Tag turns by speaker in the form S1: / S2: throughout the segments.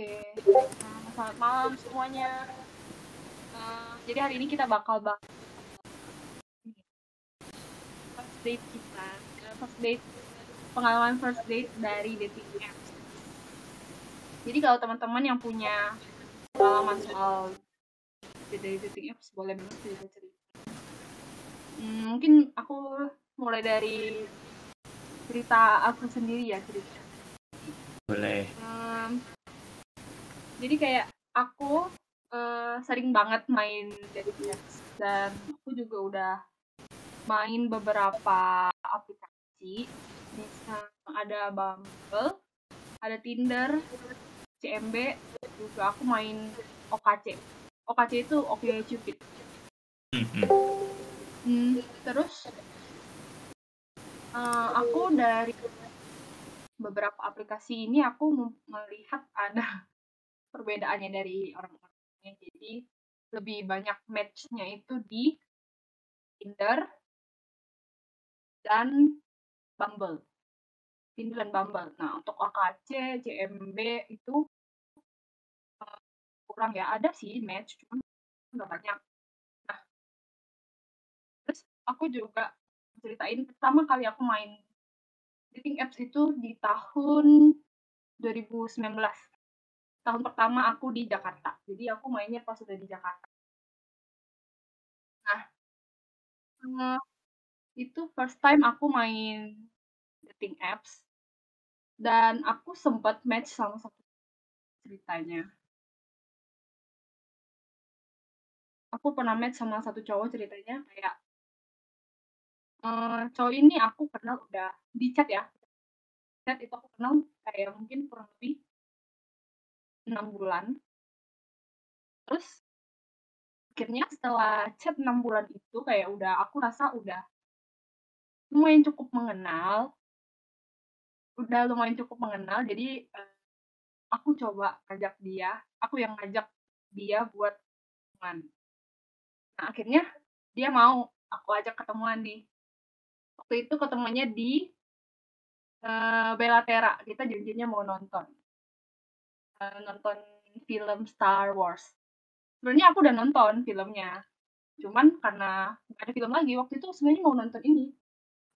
S1: Oke, nah, selamat malam semuanya. Uh, jadi hari ini kita bakal bahas first date kita, first date pengalaman first date dari dating apps. Jadi kalau teman-teman yang punya pengalaman soal dari dating apps boleh banget cerita cerita. Hmm, mungkin aku mulai dari cerita aku sendiri ya cerita.
S2: Boleh.
S1: Um, jadi kayak aku uh, sering banget main apps dan aku juga udah main beberapa aplikasi. Misal ada Bumble ada Tinder CMB juga aku main OKC OKC itu Oke Cupid. Hmm, terus uh, aku dari beberapa aplikasi ini aku melihat ada perbedaannya dari orang-orang jadi lebih banyak matchnya itu di Tinder dan Bumble. Tinder dan Bumble. Nah untuk AKC CMB itu uh, kurang ya. Ada sih match cuma nggak banyak. Nah terus aku juga ceritain pertama kali aku main dating apps itu di tahun 2019 tahun pertama aku di Jakarta. Jadi aku mainnya pas sudah di Jakarta. Nah, uh, itu first time aku main dating apps dan aku sempat match sama satu ceritanya. Aku pernah match sama satu cowok ceritanya kayak uh, cowok ini aku kenal udah di chat ya. Chat itu aku kenal kayak mungkin kurang lebih enam bulan. Terus akhirnya setelah chat enam bulan itu kayak udah aku rasa udah lumayan cukup mengenal. Udah lumayan cukup mengenal jadi uh, aku coba ajak dia, aku yang ngajak dia buat ketemuan. Nah, akhirnya dia mau aku ajak ketemuan nih. Waktu itu ketemuannya di uh, Belatera. Kita janjinya mau nonton. Uh, nonton film Star Wars. Sebenarnya aku udah nonton filmnya. Cuman karena nggak ada film lagi, waktu itu sebenarnya mau nonton ini.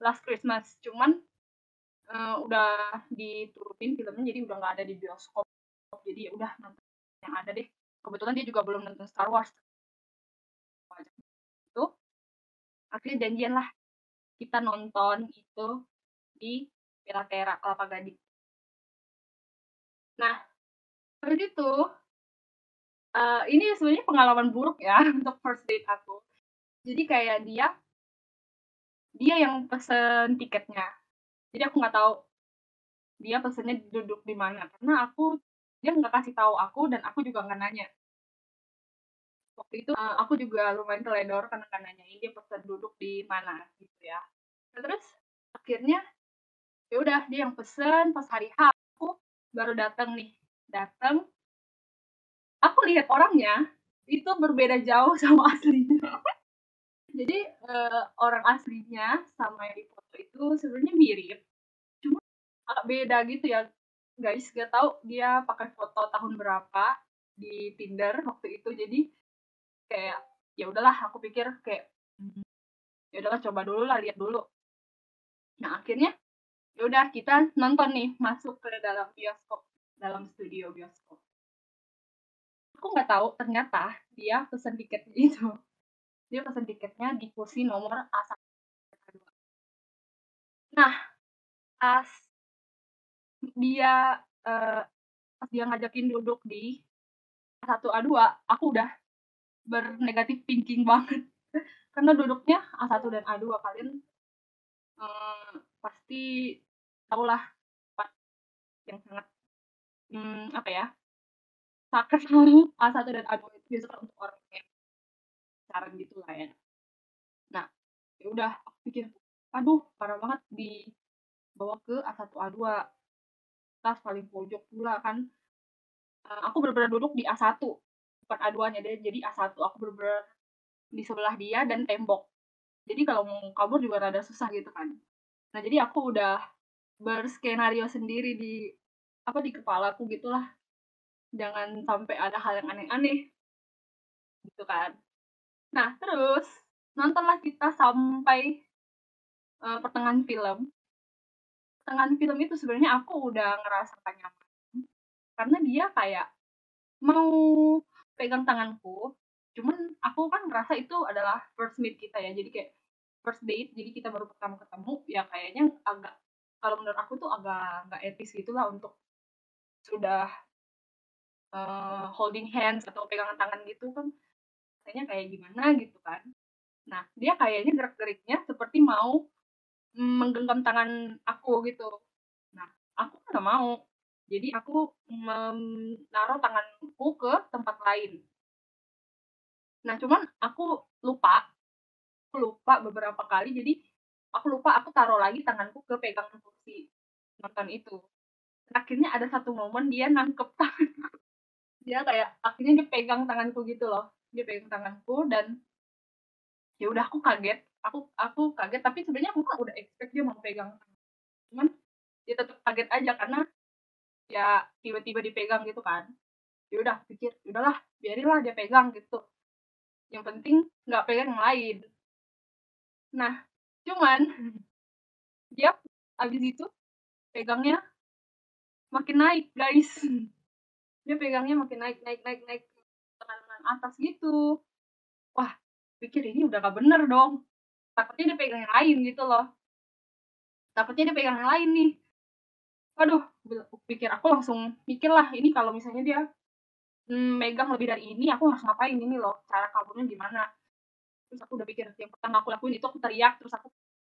S1: Last Christmas. Cuman uh, udah diturutin filmnya jadi udah nggak ada di bioskop. Jadi ya udah nonton yang ada deh. Kebetulan dia juga belum nonton Star Wars. Itu akhirnya janjian lah kita nonton itu di Pilatera Kelapa Gading. Nah, waktu itu uh, ini sebenarnya pengalaman buruk ya untuk first date aku. Jadi kayak dia dia yang pesen tiketnya. Jadi aku nggak tahu dia pesennya duduk di mana karena aku dia nggak kasih tahu aku dan aku juga nggak nanya. Waktu itu uh, aku juga lumayan teledor karena nggak nanyain dia pesen duduk di mana gitu ya. Nah, terus akhirnya ya udah dia yang pesen pas hari H aku baru datang nih datang aku lihat orangnya itu berbeda jauh sama aslinya. Jadi uh, orang aslinya sama yang di foto itu sebenarnya mirip cuma agak beda gitu ya. Guys gak tahu dia pakai foto tahun berapa di Tinder waktu itu. Jadi kayak ya udahlah aku pikir kayak ya udahlah coba dulu lah lihat dulu. Nah akhirnya ya udah kita nonton nih masuk ke dalam bioskop dalam studio bioskop. Aku nggak tahu ternyata dia pesan tiketnya itu. Dia pesan tiketnya di kursi nomor A1 nah pas dia uh, pas dia ngajakin duduk di A1 A2 aku udah bernegatif thinking banget. Karena duduknya A1 dan A2 kalian um, pasti tahulah yang sangat hmm, apa ya? Saker sama A1 dan A2 itu biasanya untuk orang yang pacaran gitu lah ya. Nah ya udah aku pikir aduh parah banget dibawa ke A1 A2 tas paling pojok pula kan. Uh, aku benar-benar duduk di A1 bukan A2 nya deh jadi A1 aku benar-benar di sebelah dia dan tembok. Jadi kalau mau kabur juga rada susah gitu kan. Nah jadi aku udah berskenario sendiri di apa di kepalaku gitulah. Jangan sampai ada hal yang aneh-aneh. Gitu kan. Nah terus nontonlah kita sampai uh, pertengahan film. Pertengahan film itu sebenarnya aku udah ngerasa gak nyaman. Karena dia kayak mau pegang tanganku cuman aku kan ngerasa itu adalah first meet kita ya. Jadi kayak first date jadi kita baru pertama ketemu ya kayaknya agak kalau menurut aku tuh agak nggak etis gitulah untuk sudah uh, holding hands atau pegangan tangan gitu kan kayaknya kayak gimana gitu kan. Nah dia kayaknya gerak-geriknya seperti mau menggenggam tangan aku gitu. Nah aku nggak mau. Jadi aku menaruh tanganku ke tempat lain. Nah cuman aku lupa aku lupa beberapa kali. Jadi aku lupa aku taruh lagi tanganku ke pegangan kursi nonton itu akhirnya ada satu momen dia nangkep tanganku. Dia kayak akhirnya dia pegang tanganku gitu loh. Dia pegang tanganku dan ya udah aku kaget. Aku aku kaget tapi sebenarnya aku kan udah expect dia mau pegang cuman dia tetap kaget aja karena ya tiba-tiba dipegang gitu kan. Ya udah pikir ya udahlah biarinlah dia pegang gitu. Yang penting nggak pegang yang lain. Nah cuman dia abis itu pegangnya makin naik guys. Dia pegangnya makin naik naik naik naik. Tekanan atas gitu. Wah pikir ini udah gak bener dong. Takutnya dia pegang yang lain gitu loh. Takutnya dia pegang yang lain nih. Waduh pikir aku langsung mikir lah ini kalau misalnya dia mm, megang lebih dari ini aku harus ngapain ini loh? Cara kaburnya gimana? Terus aku udah pikir yang pertama aku lakuin itu aku teriak terus aku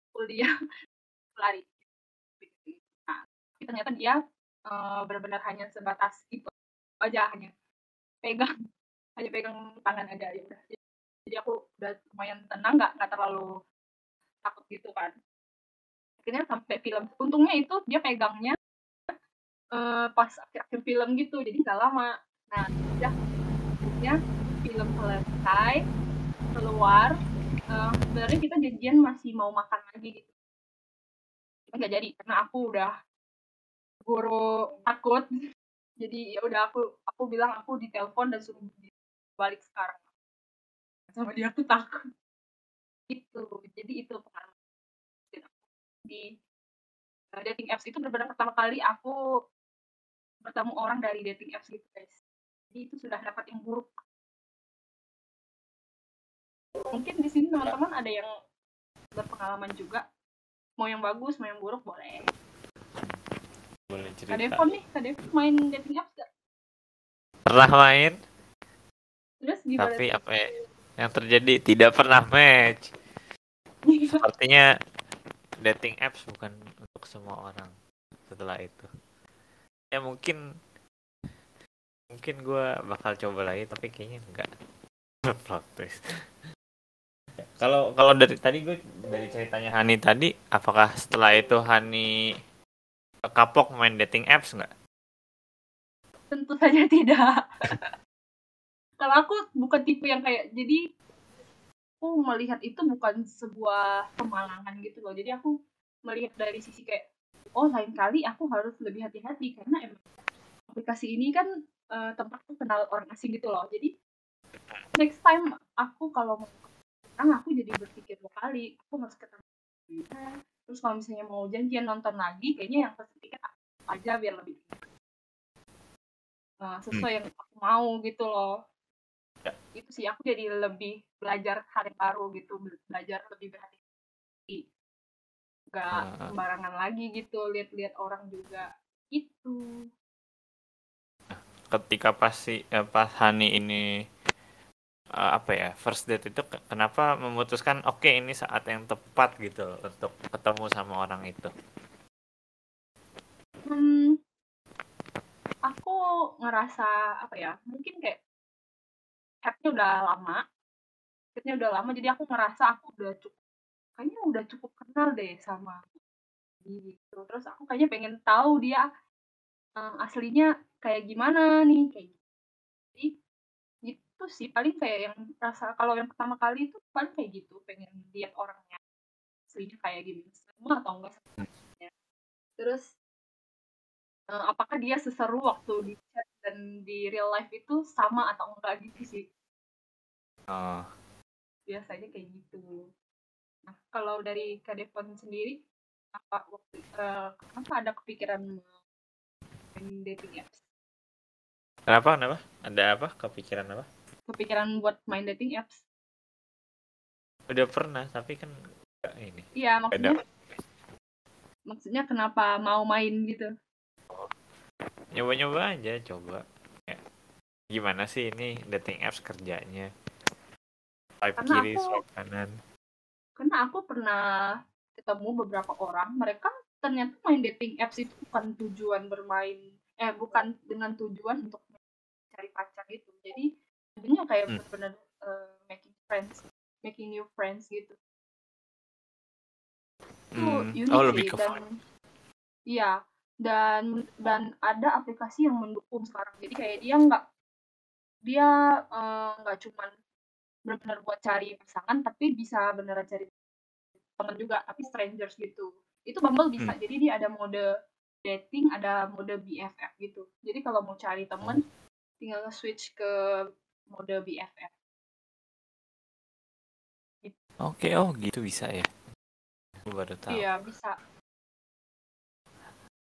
S1: pukul dia. Lari. Nah ternyata dia uh, benar-benar hanya sebatas itu aja hanya pegang hanya pegang tangan aja ya jadi aku udah lumayan tenang nggak nggak terlalu takut gitu kan. Akhirnya sampai film untungnya itu dia pegangnya uh, pas akhir-akhir film gitu jadi nggak lama. Nah udah. Akhirnya film selesai keluar uh, sebenarnya kita janjian masih mau makan lagi gitu. Nggak jadi karena aku udah guru takut. Jadi ya udah aku aku bilang aku ditelepon dan suruh balik sekarang. Sama dia aku takut. Itu jadi itu pengalaman. Di uh, dating apps itu benar-benar pertama kali aku bertemu orang dari dating apps gitu guys. Jadi itu sudah dapat yang buruk. Mungkin di sini teman-teman ada yang berpengalaman juga. Mau yang bagus mau yang buruk boleh
S2: boleh cerita. Kak
S1: Devon nih, Kak Devon main dating apps gak?
S2: Pernah main.
S1: Terus gimana?
S2: Tapi apa ya? Yang terjadi tidak pernah match. Sepertinya dating apps bukan untuk semua orang setelah itu. Ya mungkin mungkin gue bakal coba lagi tapi kayaknya enggak plot twist kalau kalau dari tadi gue dari ceritanya Hani tadi apakah setelah itu Hani kapok main dating apps nggak?
S1: Tentu saja tidak. Kalau aku bukan tipe yang kayak jadi aku melihat itu bukan sebuah kemalangan gitu loh. Jadi aku melihat dari sisi kayak oh lain kali aku harus lebih hati-hati karena aplikasi ini kan uh, tempat kenal orang asing gitu loh. Jadi next time aku kalau mau aku jadi berpikir dua kali aku harus ketemu terus kalau misalnya mau janjian nonton lagi kayaknya yang pesen tiket aja biar lebih nah, sesuai hmm. yang aku mau gitu loh ya. itu sih aku jadi lebih belajar hal yang baru gitu belajar lebih berhati-hati nggak uh. sembarangan lagi gitu lihat-lihat orang juga itu
S2: ketika pasti eh, pas Hani ini uh, apa ya first date itu kenapa memutuskan oke okay, ini saat yang tepat gitu untuk ketemu sama orang itu
S1: hmm, aku ngerasa apa ya mungkin kayak chatnya udah lama chatnya udah lama jadi aku ngerasa aku udah cukup kayaknya udah cukup kenal deh sama gitu terus aku kayaknya pengen tahu dia um, aslinya kayak gimana nih kayak gitu. jadi itu sih paling kayak yang rasa kalau yang pertama kali itu paling kayak gitu pengen lihat orangnya aslinya kayak gini semua atau enggak sebenarnya terus uh, apakah dia seseru waktu di chat dan di real life itu sama atau enggak gitu sih?
S2: Oh.
S1: Biasanya kayak gitu. Nah kalau dari Kak Devon sendiri apa waktu uh, kenapa ada kepikiran main dating apps?
S2: Kenapa kenapa? Ada apa? Kepikiran apa
S1: kepikiran buat main dating apps?
S2: Udah pernah tapi kan enggak ini.
S1: Iya maksudnya
S2: Beda.
S1: maksudnya kenapa mau main gitu?
S2: Nyoba-nyoba aja coba. Ya. gimana sih ini dating apps kerjanya? Swipe
S1: Karena
S2: kiri
S1: aku-
S2: swipe kanan.
S1: Karena aku pernah ketemu beberapa orang mereka ternyata main dating apps itu bukan tujuan bermain eh bukan dengan tujuan untuk cari pacar gitu. Jadi jadinya kayak
S2: Hmm.
S1: benar-benar uh, making friends making new friends gitu. Itu
S2: Hmm,
S1: unik
S2: oh
S1: sih
S2: lebih ke
S1: dan iya dan dan ada aplikasi yang mendukung sekarang. Jadi kayak dia nggak dia eh, nggak cuman benar-benar buat cari pasangan tapi bisa beneran cari teman juga tapi strangers gitu. Itu Bumble bisa jadi dia ada mode dating ada mode BFF gitu. Jadi kalau mau cari teman tinggal switch ke mode BFF
S2: oke oh gitu bisa ya? Aku baru tahu.
S1: Iya bisa.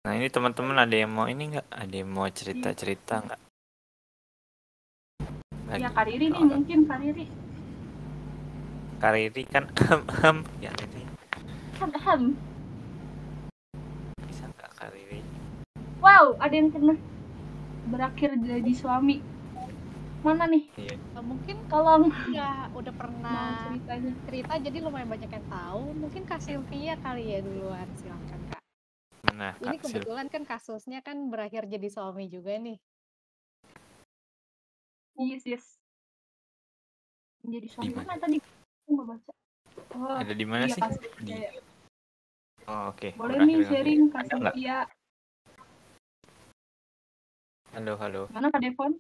S2: Nah ini teman-teman ada yang mau ini nggak? Ada yang mau cerita cerita nggak?
S1: Ya
S2: Lagi-
S1: Kariri nih mungkin Kariri
S2: Kariri kan ahem ya ini
S1: kan ahem.
S2: bisa nggak Kariri
S1: wow ada yang pernah berakhir jadi suami mana nih?
S2: Iya.
S3: Eh, mungkin
S1: tolong
S3: udah udah
S1: mau
S3: pernah
S1: ceritanya.
S3: cerita jadi lumayan banyak yang tahu. Mungkin kak Sylvia kali ya duluan silakan kak.
S2: Mana
S3: ini
S2: kak Sil
S3: kebetulan kan kasusnya kan berakhir jadi suami juga nih.
S1: Yes yes menjadi suami
S2: Di mana?
S1: mana? tadi aku nggak baca. Oh
S2: ada di mana
S1: iya
S2: sih?
S1: kasih
S2: di
S1: saya.
S2: oh oke.
S1: Boleh
S2: berakhir
S1: nih sharing
S2: nggak?
S1: Dia
S2: halo halo.
S1: Mana kak Devon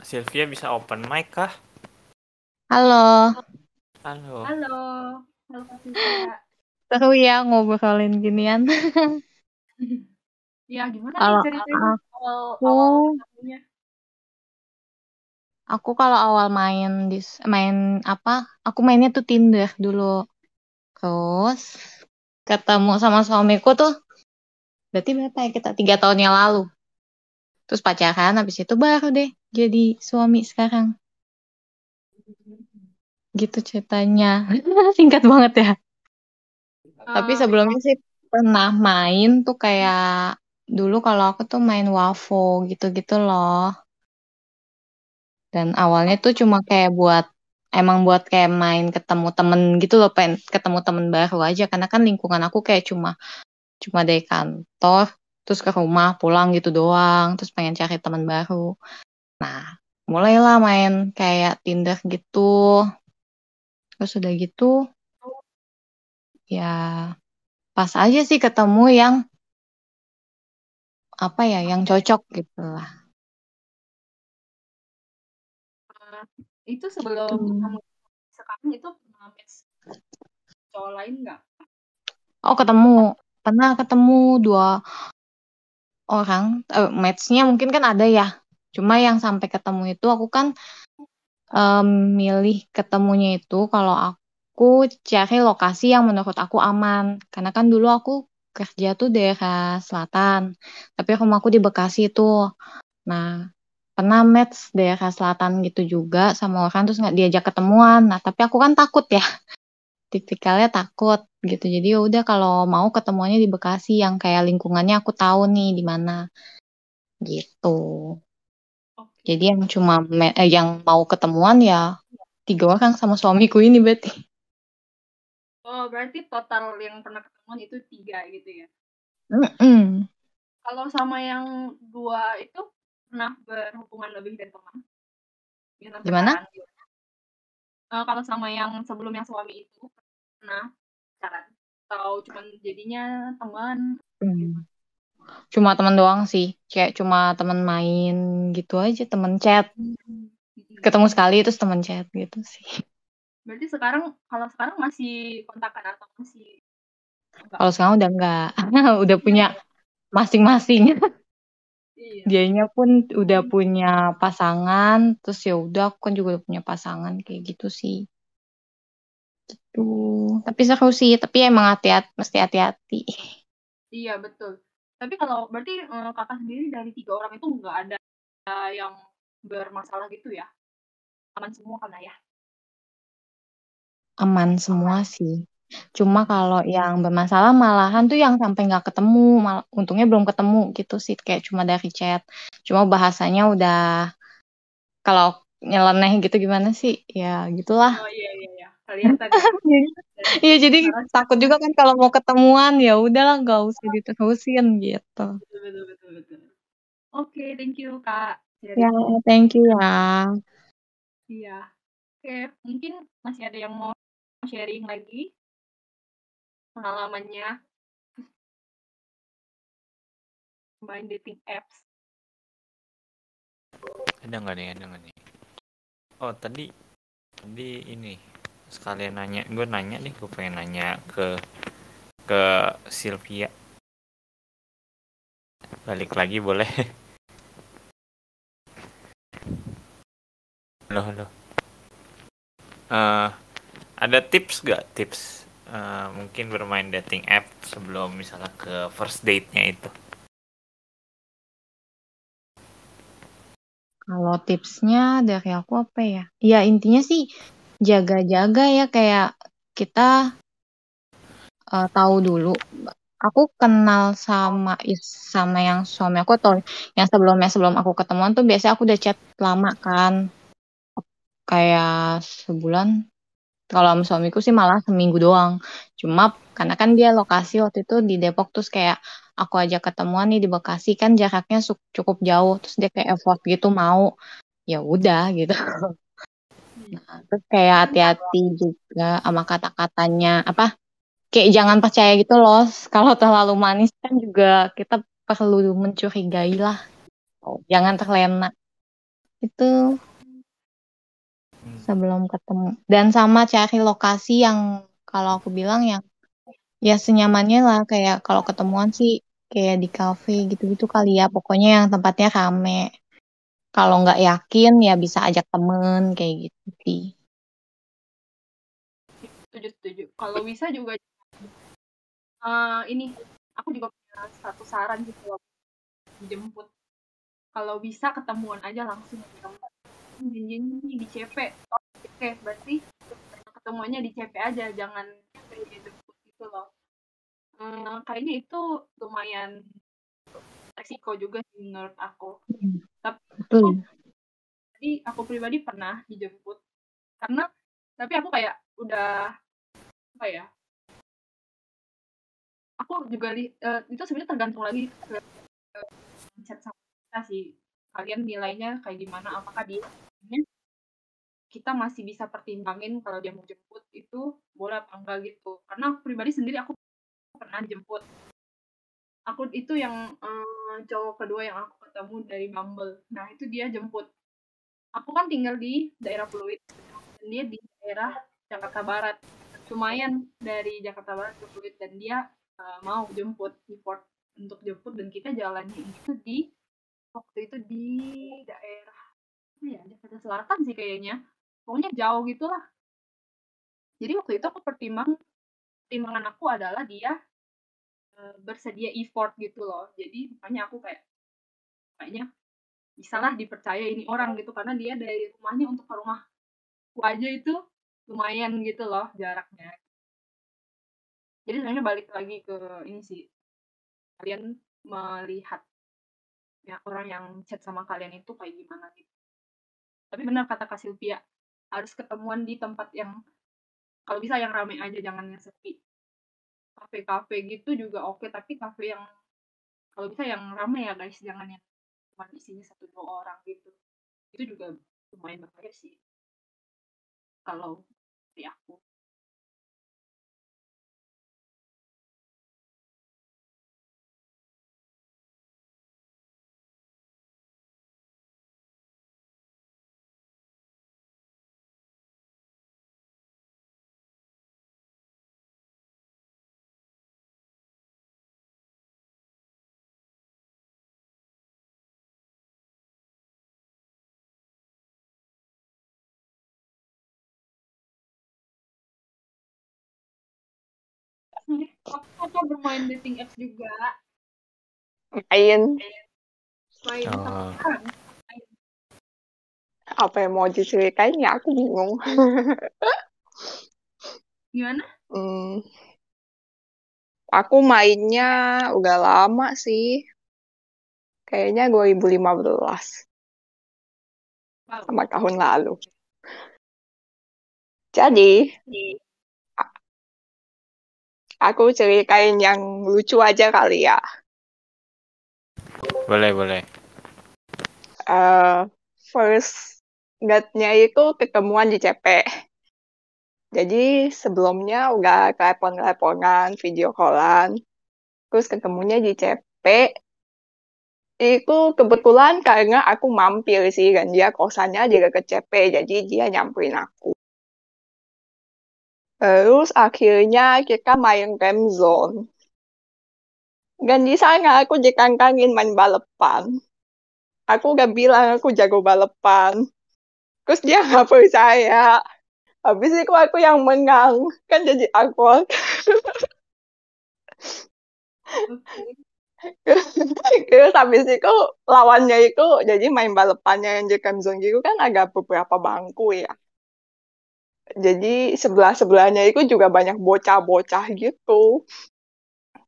S2: Sylvia bisa open mic kah?
S4: Halo,
S2: halo.
S1: Halo. Halo kak Sylvia.
S4: Seru ya ngobrolin ginian.
S1: ya gimana
S4: Kalau
S1: nih ceritanya? awal
S4: aku,
S1: awal ketemunya
S4: aku kalau awal main di main apa? Aku mainnya tuh Tinder dulu. Terus ketemu sama suamiku tuh, berarti berapa ya kita? Tiga tahun yang lalu. Terus pacaran, habis itu baru deh jadi suami sekarang. Gitu ceritanya. Singkat banget ya. Tapi
S1: Eh,
S4: sebelumnya sih pernah main tuh kayak dulu kalau aku tuh main Wavo gitu-gitu loh. Dan awalnya tuh cuma kayak buat emang buat kayak main ketemu temen gitu loh, pengen ketemu temen baru aja karena kan lingkungan aku kayak cuma cuma dari kantor terus ke rumah pulang gitu doang, terus pengen cari temen baru. Nah, mulailah main kayak Tinder gitu. Terus udah gitu ya pas aja sih ketemu yang apa ya yang cocok gitu lah.
S1: Eh, itu sebelum
S4: Gitu.
S1: kamu sekarang itu pernah match cowok lain nggak?
S4: Oh ketemu. Pernah ketemu dua orang. Eh, matchnya mungkin kan ada ya cuma yang sampai ketemu itu aku kan em, milih ketemunya itu kalau aku cari lokasi yang menurut aku aman. Karena kan dulu aku kerja tuh daerah selatan tapi rumahku di Bekasi tuh. Nah pernah match daerah selatan gitu juga sama orang terus nggak diajak ketemuan. Nah tapi aku kan takut ya. Tipikalnya takut gitu. Jadi ya udah kalau mau ketemuannya di Bekasi yang kayak lingkungannya aku tahu nih di mana. Gitu jadi yang cuma eh, yang mau ketemuan ya tiga orang sama suamiku ini berarti
S1: oh berarti total yang pernah ketemuan itu tiga gitu ya
S4: Mm-mm.
S1: kalau sama yang dua itu pernah berhubungan lebih dari teman
S4: Gimana?
S1: gitu. Eh, kalau sama yang sebelum yang suami itu pernah pacaran atau cuman jadinya teman
S4: Hmm. Cuma teman doang sih, kayak cuma teman main gitu aja, teman chat. Ketemu sekali terus teman chat gitu sih.
S1: berarti sekarang kalau sekarang masih kontakan atau masih
S4: Kalau sekarang udah enggak, udah punya masing-masing.
S1: Iya.
S4: Dianya pun udah punya pasangan, terus ya udah aku kan juga udah punya pasangan kayak gitu sih. Gitu. Tapi seru sih, tapi emang hati-hati, mesti hati-hati.
S1: Iya betul. Tapi kalau berarti eh, kakak sendiri dari tiga orang itu nggak ada yang bermasalah gitu ya? Aman semua kan ya?
S4: Aman semua sih. Cuma kalau yang bermasalah malahan tuh yang sampai nggak ketemu, mal untungnya belum ketemu gitu sih, kayak cuma dari chat. Cuma bahasanya udah kalau nyeleneh gitu gimana sih? Ya gitulah.
S1: Oh iya iya iya. Kelihatan ya.
S4: Iya jadi
S1: Karena
S4: takut juga kan kalau mau ketemuan ya udahlah nggak usah diterusin gitu.
S1: betul betul betul betul. Oke, thank you Kak.
S4: Ya,
S1: sharingnya.
S4: thank you ya.
S1: Iya. Oke, mungkin masih ada yang mau sharing lagi pengalamannya main dating apps.
S2: Ada nggak nih? Ada nggak nih? Oh tadi tadi ini sekalian nanya, gue nanya nih, gue pengen nanya ke ke Sylvia. Balik lagi boleh? Halo halo. Eh, ada tips gak tips eh, mungkin bermain dating app sebelum misalnya ke first date-nya itu?
S4: Kalau tipsnya dari aku apa ya? Ya intinya sih jaga-jaga ya kayak kita uh, tahu dulu. Aku kenal sama sama yang suami aku atau yang sebelumnya sebelum aku ketemuan tuh biasanya aku udah chat lama kan. Kayak sebulan. Kalau sama suamiku sih malah seminggu doang. Cuma karena kan dia lokasi waktu itu di Depok terus kayak aku aja ketemuan nih di Bekasi kan jaraknya cukup jauh terus dia kayak effort gitu mau ya udah gitu nah terus kayak hati-hati juga sama kata-katanya apa kayak jangan percaya gitu loh. Kalau terlalu manis kan juga kita perlu mencurigai lah. Oh, jangan terlena. Itu sebelum ketemu. Dan sama cari lokasi yang kalau aku bilang yang ya senyamannya lah. Kayak kalau ketemuan sih kayak di kafe gitu-gitu kali ya. Pokoknya yang tempatnya rame kalau nggak yakin ya bisa ajak temen kayak gitu sih.
S1: Setuju setuju. Kalau bisa juga uh, ini aku juga punya satu saran gitu dijemput. Kalau bisa ketemuan aja langsung. Di tempat janjinya di CP oke berarti ketemuannya di CP aja jangan dijemput gitu loh. Hmm, kayaknya itu lumayan resiko juga sih menurut aku. Hmm. Tapi
S4: Betul.
S1: jadi aku pribadi pernah dijemput karena tapi aku kayak udah apa ya? Aku juga li, uh, itu sebenarnya tergantung lagi ke, ke chat sama kita sih. Kalian nilainya kayak gimana? Apakah dia kita masih bisa pertimbangin kalau dia mau jemput itu boleh apa enggak gitu. Karena aku pribadi sendiri aku pernah jemput aku itu yang um, cowok kedua yang aku ketemu dari Bumble. Nah itu dia jemput. Aku kan tinggal di daerah Pluit dan dia di daerah Jakarta Barat. Lumayan dari Jakarta Barat ke Pluit dan dia uh, mau jemput report untuk jemput dan kita jalannya itu di waktu itu di daerah ya Jakarta Selatan sih kayaknya. Pokoknya jauh gitulah. Jadi waktu itu aku pertimbang pertimbangan aku adalah dia bersedia effort gitu loh. Jadi makanya aku kayak kayaknya bisalah dipercaya ini orang gitu. Karena dia dari rumahnya untuk ke rumah aku aja itu lumayan gitu loh jaraknya. Jadi sebenarnya balik lagi ke ini sih kalian melihat ya orang yang chat sama kalian itu kayak gimana gitu. Tapi benar kata Kak harus ketemuan di tempat yang kalau bisa yang ramai aja jangan yang sepi kafe-kafe gitu juga oke tapi kafe yang kalau bisa yang ramai ya guys. Jangan yang cuma isinya satu dua orang gitu. Itu juga lumayan bahaya sih kalau di aku Kakak bermain dating apps juga.
S5: Main
S1: Main
S2: Oh.
S5: apa yang mau diceritain ya aku bingung.
S1: Gimana?
S5: Hmm. Aku mainnya udah lama sih. Kayaknya 2015
S1: Wow.
S5: sama tahun lalu. Jadi, aku ceritain yang lucu aja kali ya.
S2: Boleh, boleh.
S5: Eh, first date-nya itu ketemuan di CP. Jadi sebelumnya udah telepon-teleponan, video callan. Terus ketemunya di CP. Itu kebetulan karena aku mampir sih, dan dia kosannya di dekat CP, jadi dia nyamperin aku. Terus akhirnya kita main game zone. Dan di sana aku dikangkangin main balapan. Aku udah bilang aku jago balapan. Terus dia nggak percaya. Habis itu aku yang menang. Kan jadi.
S1: Oke.
S5: Terus habis itu lawannya itu jadi main balapannya yang di game zone gitu kan ada beberapa bangku ya. Jadi sebelah-sebelahnya itu juga banyak bocah-bocah gitu.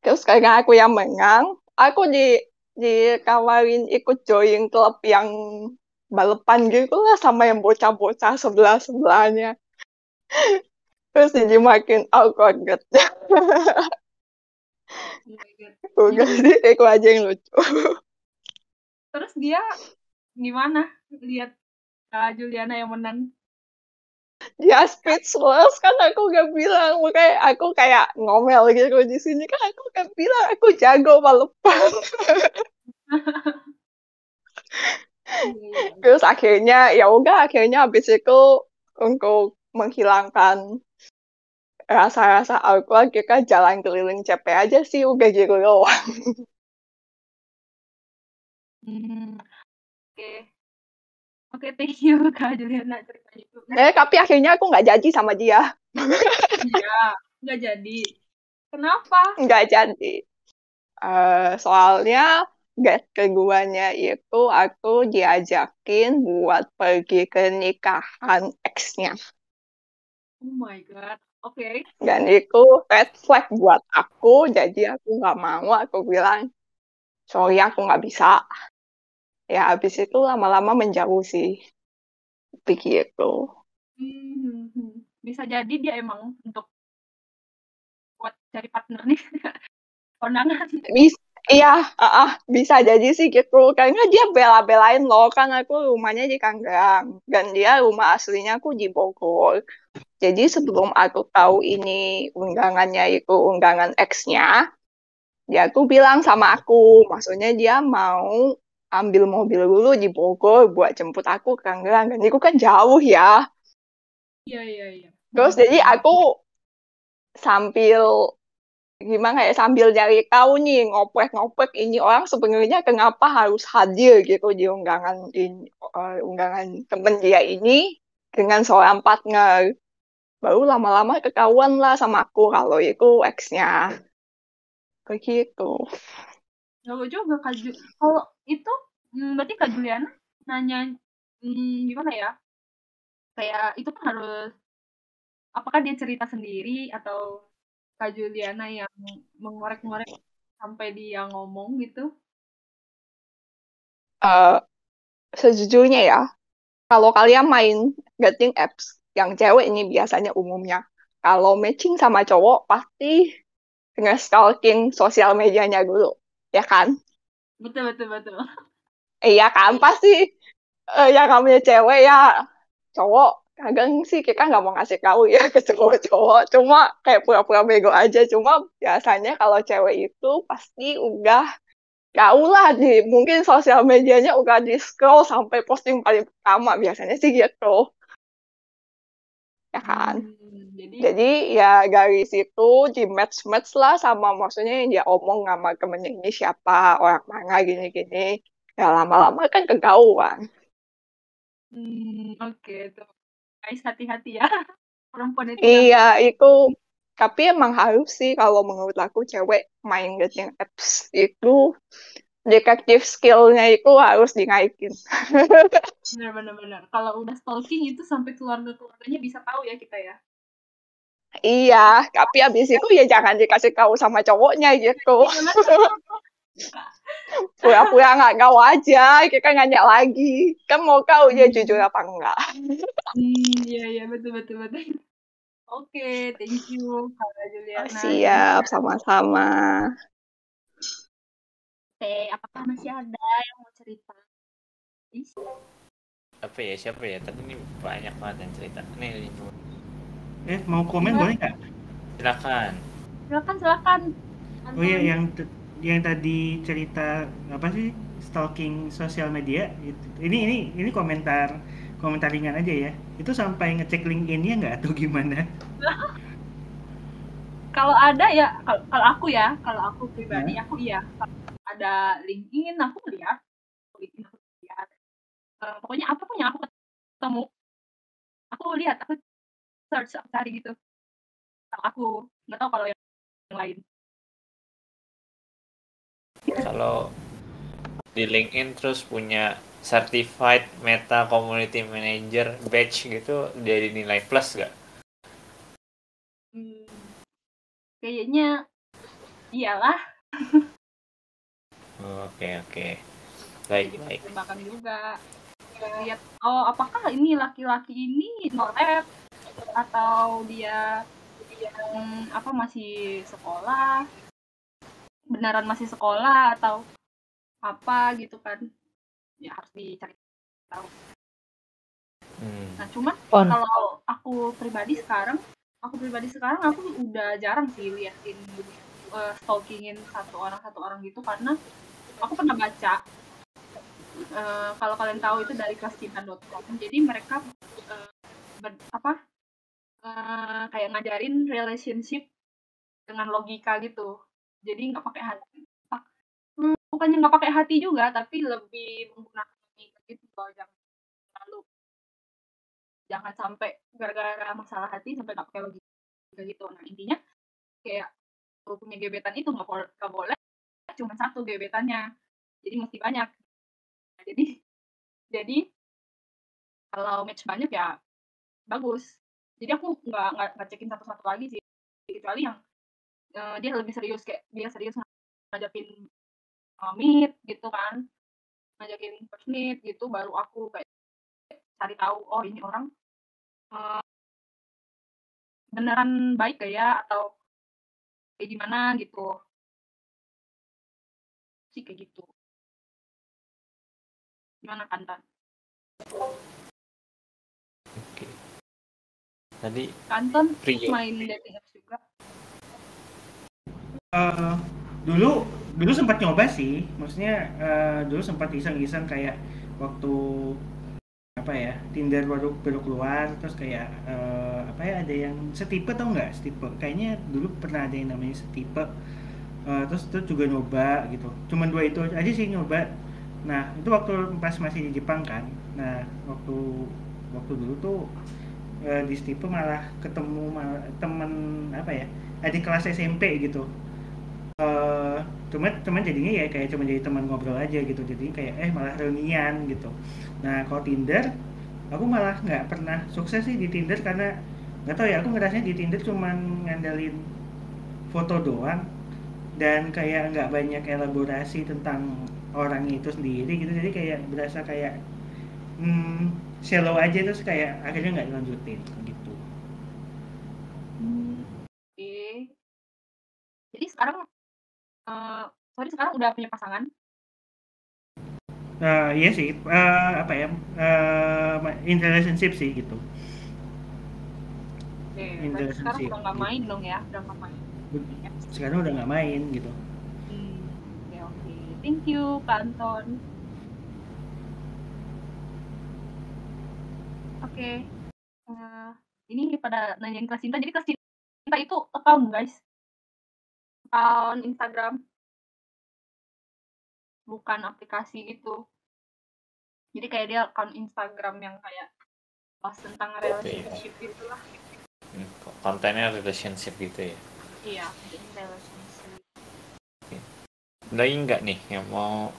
S5: Terus karena aku yang menang, aku di dikawarin ikut join klub yang balapan gitu lah sama yang bocah-bocah sebelah-sebelahnya. Terus jadi makin awkward gitu. Udah sih, itu aja yang lucu.
S1: Terus dia gimana lihat Kak Juliana yang menang?
S5: Dia speechless kan aku gak bilang, makanya aku kayak ngomel gitu di sini kan aku gak bilang aku jago balapan.
S1: Iya.
S5: Terus akhirnya ya udah akhirnya habis itu untuk menghilangkan rasa-rasa awkward kita jalan keliling CP aja sih udah gitu doang.
S1: Hmm. Oke. Oke, thank you Kak Juliana ceritanya itu.
S5: Eh tapi akhirnya aku nggak janji sama dia,
S1: Iya, nggak jadi. Kenapa?
S5: nggak jadi. Eh soalnya get keduanya itu aku diajakin buat pergi ke nikahan ex-nya.
S1: Oh my god. Oke.
S5: Dan itu red flag buat aku, jadi aku nggak mau. Aku bilang, sorry aku nggak bisa. Ya habis itu lama-lama menjauh sih. Begitu.
S1: Hmm, hmm. Bisa jadi dia emang untuk buat cari partner nih. Kondangan.
S5: Bis iya, ah, ah, bisa jadi sih gitu. Karena dia bela-belain loh, kan aku rumahnya di Kanggang. Dan dia rumah aslinya aku di Bogor. Jadi sebelum aku tahu ini undangannya itu undangan X-nya, dia tuh bilang sama aku, maksudnya dia mau ambil mobil dulu di Bogor buat jemput aku ke Kanggang. Dan itu kan jauh ya.
S1: Iya, iya, iya.
S5: Terus jadi aku sambil gimana ya sambil nyari tahu nih ngoprek-ngoprek ini orang sebenarnya kenapa harus hadir gitu di undangan ini eh, undangan temen dia ini dengan seorang partner baru lama-lama ketahuan lah sama aku kalau itu ex-nya begitu
S1: Jago juga Kak Ju. Kalau itu hmm, berarti Kak Juliana nanya hmm, gimana ya? Kayak itu kan harus apakah dia cerita sendiri atau Kak Juliana yang mengorek-ngorek sampai dia ngomong gitu?
S5: Eh, sejujurnya ya kalau kalian main dating apps yang cewek ini biasanya umumnya kalau matching sama cowok pasti nge-stalking sosial medianya dulu ya kan?
S1: Betul, betul, betul.
S5: Iya kan? Pasti eh, yang namanya cewek ya cowok. Kadang sih kita nggak mau ngasih tahu ya ke cowok-cowok. Cuma kayak pura-pura bego aja. Cuma biasanya kalau cewek itu pasti udah tahu lah di mungkin sosial medianya udah di scroll sampai posting paling pertama. Biasanya sih gitu ya kan?
S1: Hmm, jadi
S5: jadi ya dari situ di match match lah sama maksudnya yang dia omong sama temennya ini siapa orang mana gini-gini. Ya lama-lama kan kegauan
S1: hmm, oke tuh. Guys, hati-hati ya. Perempuan itu
S5: Iya, itu. Tapi emang harus sih kalau menurut aku cewek main dating apps itu detektif skillnya itu harus dinaikin.
S1: benar benar benar kalau udah stalking itu sampai keluarga keluarganya bisa tahu ya kita ya
S5: iya, tapi abis itu ya jangan dikasih tahu sama cowoknya gitu. Pura-pura nggak tahu aja, kita nanya lagi. Kan mau tahu dia jujur apa enggak.
S1: hmm iya iya betul betul betul oke thank you Kak Juliana
S5: Siap, sama-sama.
S1: Oke, apakah masih ada yang mau cerita?
S2: Apa ya siapa ya? Tadi ini banyak banget yang cerita. Nih
S6: Eh, mau komen boleh nggak?
S2: silakan.
S1: Silakan silakan.
S6: Oh iya, yang yang tadi cerita apa sih? Stalking sosial media itu. Ini ini ini komentar komentar ringan aja ya. Itu sampai ngecek LinkedIn-nya nggak atau gimana?
S1: kalau ada ya kalau, kalau aku ya kalau aku pribadi aku iya ada LinkedIn aku lihat LinkedIn aku lihat Eh, pokoknya apa pun yang aku ketemu aku lihat aku search aku cari gitu. Kalau aku nggak tahu kalau yang, yang lain.
S2: Kalau di LinkedIn terus punya certified meta community manager badge gitu jadi nilai plus gak?
S1: Hmm, kayaknya iyalah
S2: Oke oke. Baik baik.
S1: tembakan juga. Lihat oh apakah ini laki-laki ini nolep atau dia yang apa masih sekolah? Beneran masih sekolah atau apa gitu kan? Ya harus dicari tahu.
S2: Hmm.
S1: nah cuma kalau aku pribadi sekarang aku pribadi sekarang aku udah jarang sih liatin eh, stalkingin satu orang satu orang gitu karena aku pernah baca eh, kalau kalian tahu itu dari kelascinta.com jadi mereka eh, ber- apa eh, kayak ngajarin relationship dengan logika gitu. Jadi nggak pakai hati hmm, bukannya nggak pakai hati juga tapi lebih menggunakan gitu loh jangan terlalu jangan sampai gara-gara masalah hati sampai nggak pakai logika gitu. Nah intinya kayak punya gebetan itu nggak boleh boleh cuma satu gebetannya. Jadi mesti banyak. Nah, jadi jadi kalau match banyak ya bagus. Jadi aku nggak nggak cekin satu-satu lagi sih. Kecuali yang eh, dia lebih serius kayak dia serius ngajakin uh, meet gitu kan. Ngajakin first meet gitu baru aku kayak cari tahu oh ini orang eh, beneran baik gak ya? Atau kayak gimana gitu sih kayak gitu gimana kan Tan?
S2: Oke. Tadi
S1: Kanton
S2: Prio.
S1: main dating apps juga
S6: Eh, dulu dulu sempat nyoba sih, maksudnya eh, dulu sempat iseng-iseng kayak waktu apa ya Tinder baru baru keluar terus kayak eh, apa ya ada yang setipe tau nggak? Setipe. Kayaknya dulu pernah ada yang namanya setipe. Eh, terus terus juga nyoba gitu. Cuman dua itu aja sih nyoba. Nah itu waktu pas masih di Jepang kan. Nah waktu waktu dulu tuh eh, di setipe malah ketemu malah temen apa ya adik kelas SMP gitu eh cuman jadinya ya kayak cuma jadi teman ngobrol aja gitu. Jadi kayak eh malah reunian gitu. Nah kalau Tinder aku malah nggak pernah sukses sih di Tinder karena nggak tahu ya aku ngerasanya di Tinder cuman ngandelin foto doang dan kayak nggak banyak elaborasi tentang orang itu sendiri gitu. Jadi kayak berasa kayak hmm, shallow aja terus kayak akhirnya nggak dilanjutin gitu.
S1: Oke. Jadi sekarang eh sorry sekarang udah punya pasangan.
S6: Eh, iya sih eh, apa ya eh, in relationship sih gitu
S1: Oke,
S6: In
S1: sekarang udah nggak
S6: gitu.
S1: main dong ya, udah nggak main.
S6: sekarang udah nggak main gitu
S1: Hmm, Oke oke, thank you Kak Anton. Oke, eh, ini pada nanyain kelas cinta. Jadi kelas cinta itu account guys, account Instagram, bukan aplikasi gitu. Jadi kayak dia account Instagram yang kayak pas tentang relationship gitu lah.
S2: Hmm, kontennya relationship gitu ya?
S1: Iya relationship.
S2: Lagi nggak nih yang mau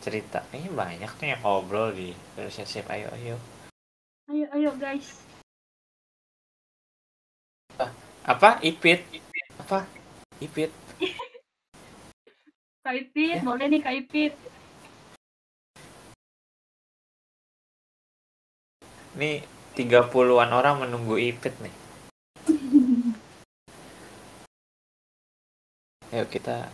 S2: cerita? Ini banyak nih yang ngobrol di relationship. Ayo ayo.
S1: Ayo ayo guys.
S2: Apa? Ipit? Apa ipit
S1: Kak Ipit, boleh nih Kak Ipit.
S2: Nih 30-an orang menunggu Ipit nih. Ayo kita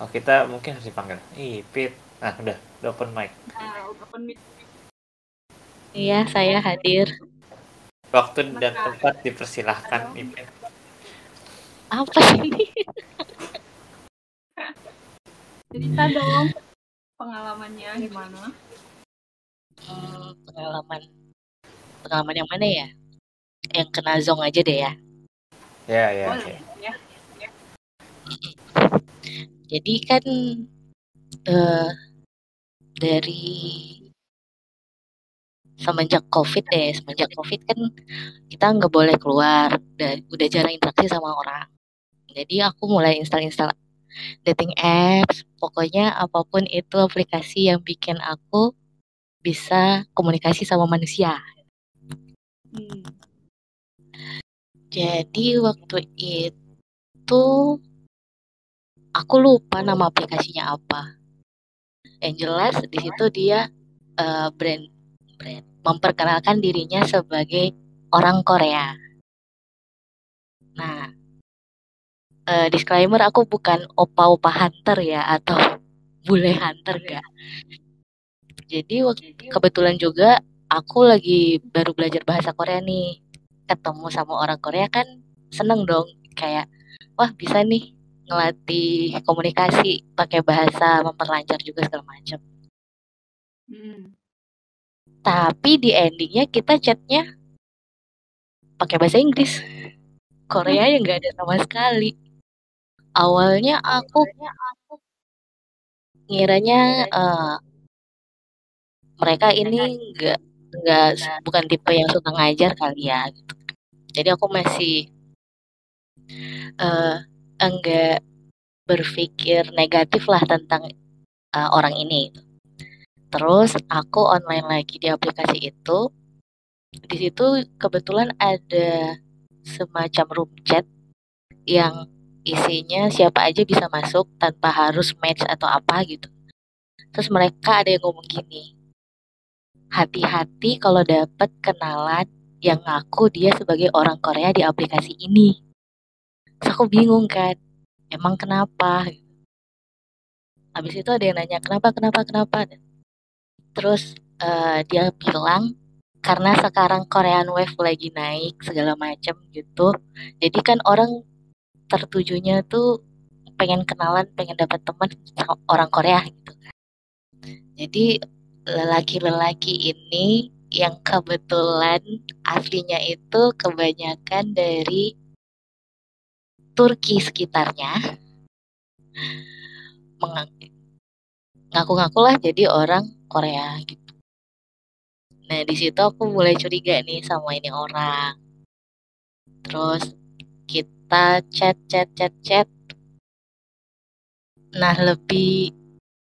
S2: Oh kita mungkin harus dipanggil Ipit. Nah udah, udah open mic.
S1: Nah, udah open mic.
S7: Iya, saya hadir.
S2: Waktu dan tempat dipersilahkan Ipit.
S7: Apa sih?
S1: Cerita dong pengalamannya gimana?
S7: Hmm, pengalaman pengalaman yang mana ya? Yang kena zong aja deh ya.
S2: Ya ya.
S1: Boleh
S2: ya.
S1: ya.
S7: Jadi kan eh dari semenjak covid deh, semenjak covid kan kita nggak boleh keluar, udah, udah jarang interaksi sama orang. Jadi aku mulai install-install dating apps, pokoknya apa pun itu aplikasi yang bikin aku bisa komunikasi sama manusia.
S1: Hmm.
S7: Jadi waktu itu aku lupa nama aplikasinya apa. Yang jelas di situ dia uh, brand brand memperkenalkan dirinya sebagai orang Korea. Nah, uh, disclaimer aku bukan opa-opa hunter ya atau bule hunter ya. Jadi waktu kebetulan juga aku lagi baru belajar bahasa Korea nih. Ketemu sama orang Korea kan seneng dong kayak wah bisa nih ngelatih komunikasi pakai bahasa memperlancar juga segala macam.
S1: Hmm.
S7: Tapi di endingnya kita chatnya pakai bahasa Inggris. Korea yang nggak ada sama sekali awalnya aku ngiranya uh, mereka ini nggak nggak bukan tipe yang suka ngajar kali ya gitu. jadi aku masih uh, enggak berpikir negatif lah tentang uh, orang ini terus aku online lagi di aplikasi itu di situ kebetulan ada semacam room chat yang isinya siapa aja bisa masuk tanpa harus match atau apa gitu. Terus mereka ada yang ngomong gini, hati-hati kalau dapat kenalan yang ngaku dia sebagai orang Korea di aplikasi ini. Terus aku bingung kan, emang kenapa? Habis itu ada yang nanya kenapa, kenapa, kenapa. Terus uh, dia bilang karena sekarang Korean Wave lagi naik segala macam gitu. Jadi kan orang tertujunya tuh pengen kenalan, pengen dapat teman orang Korea gitu kan. Jadi lelaki-lelaki ini yang kebetulan aslinya itu kebanyakan dari Turki sekitarnya ngaku-ngaku lah jadi orang Korea gitu. Nah di situ aku mulai curiga nih sama ini orang. Terus kita chat chat chat chat. Nah lebih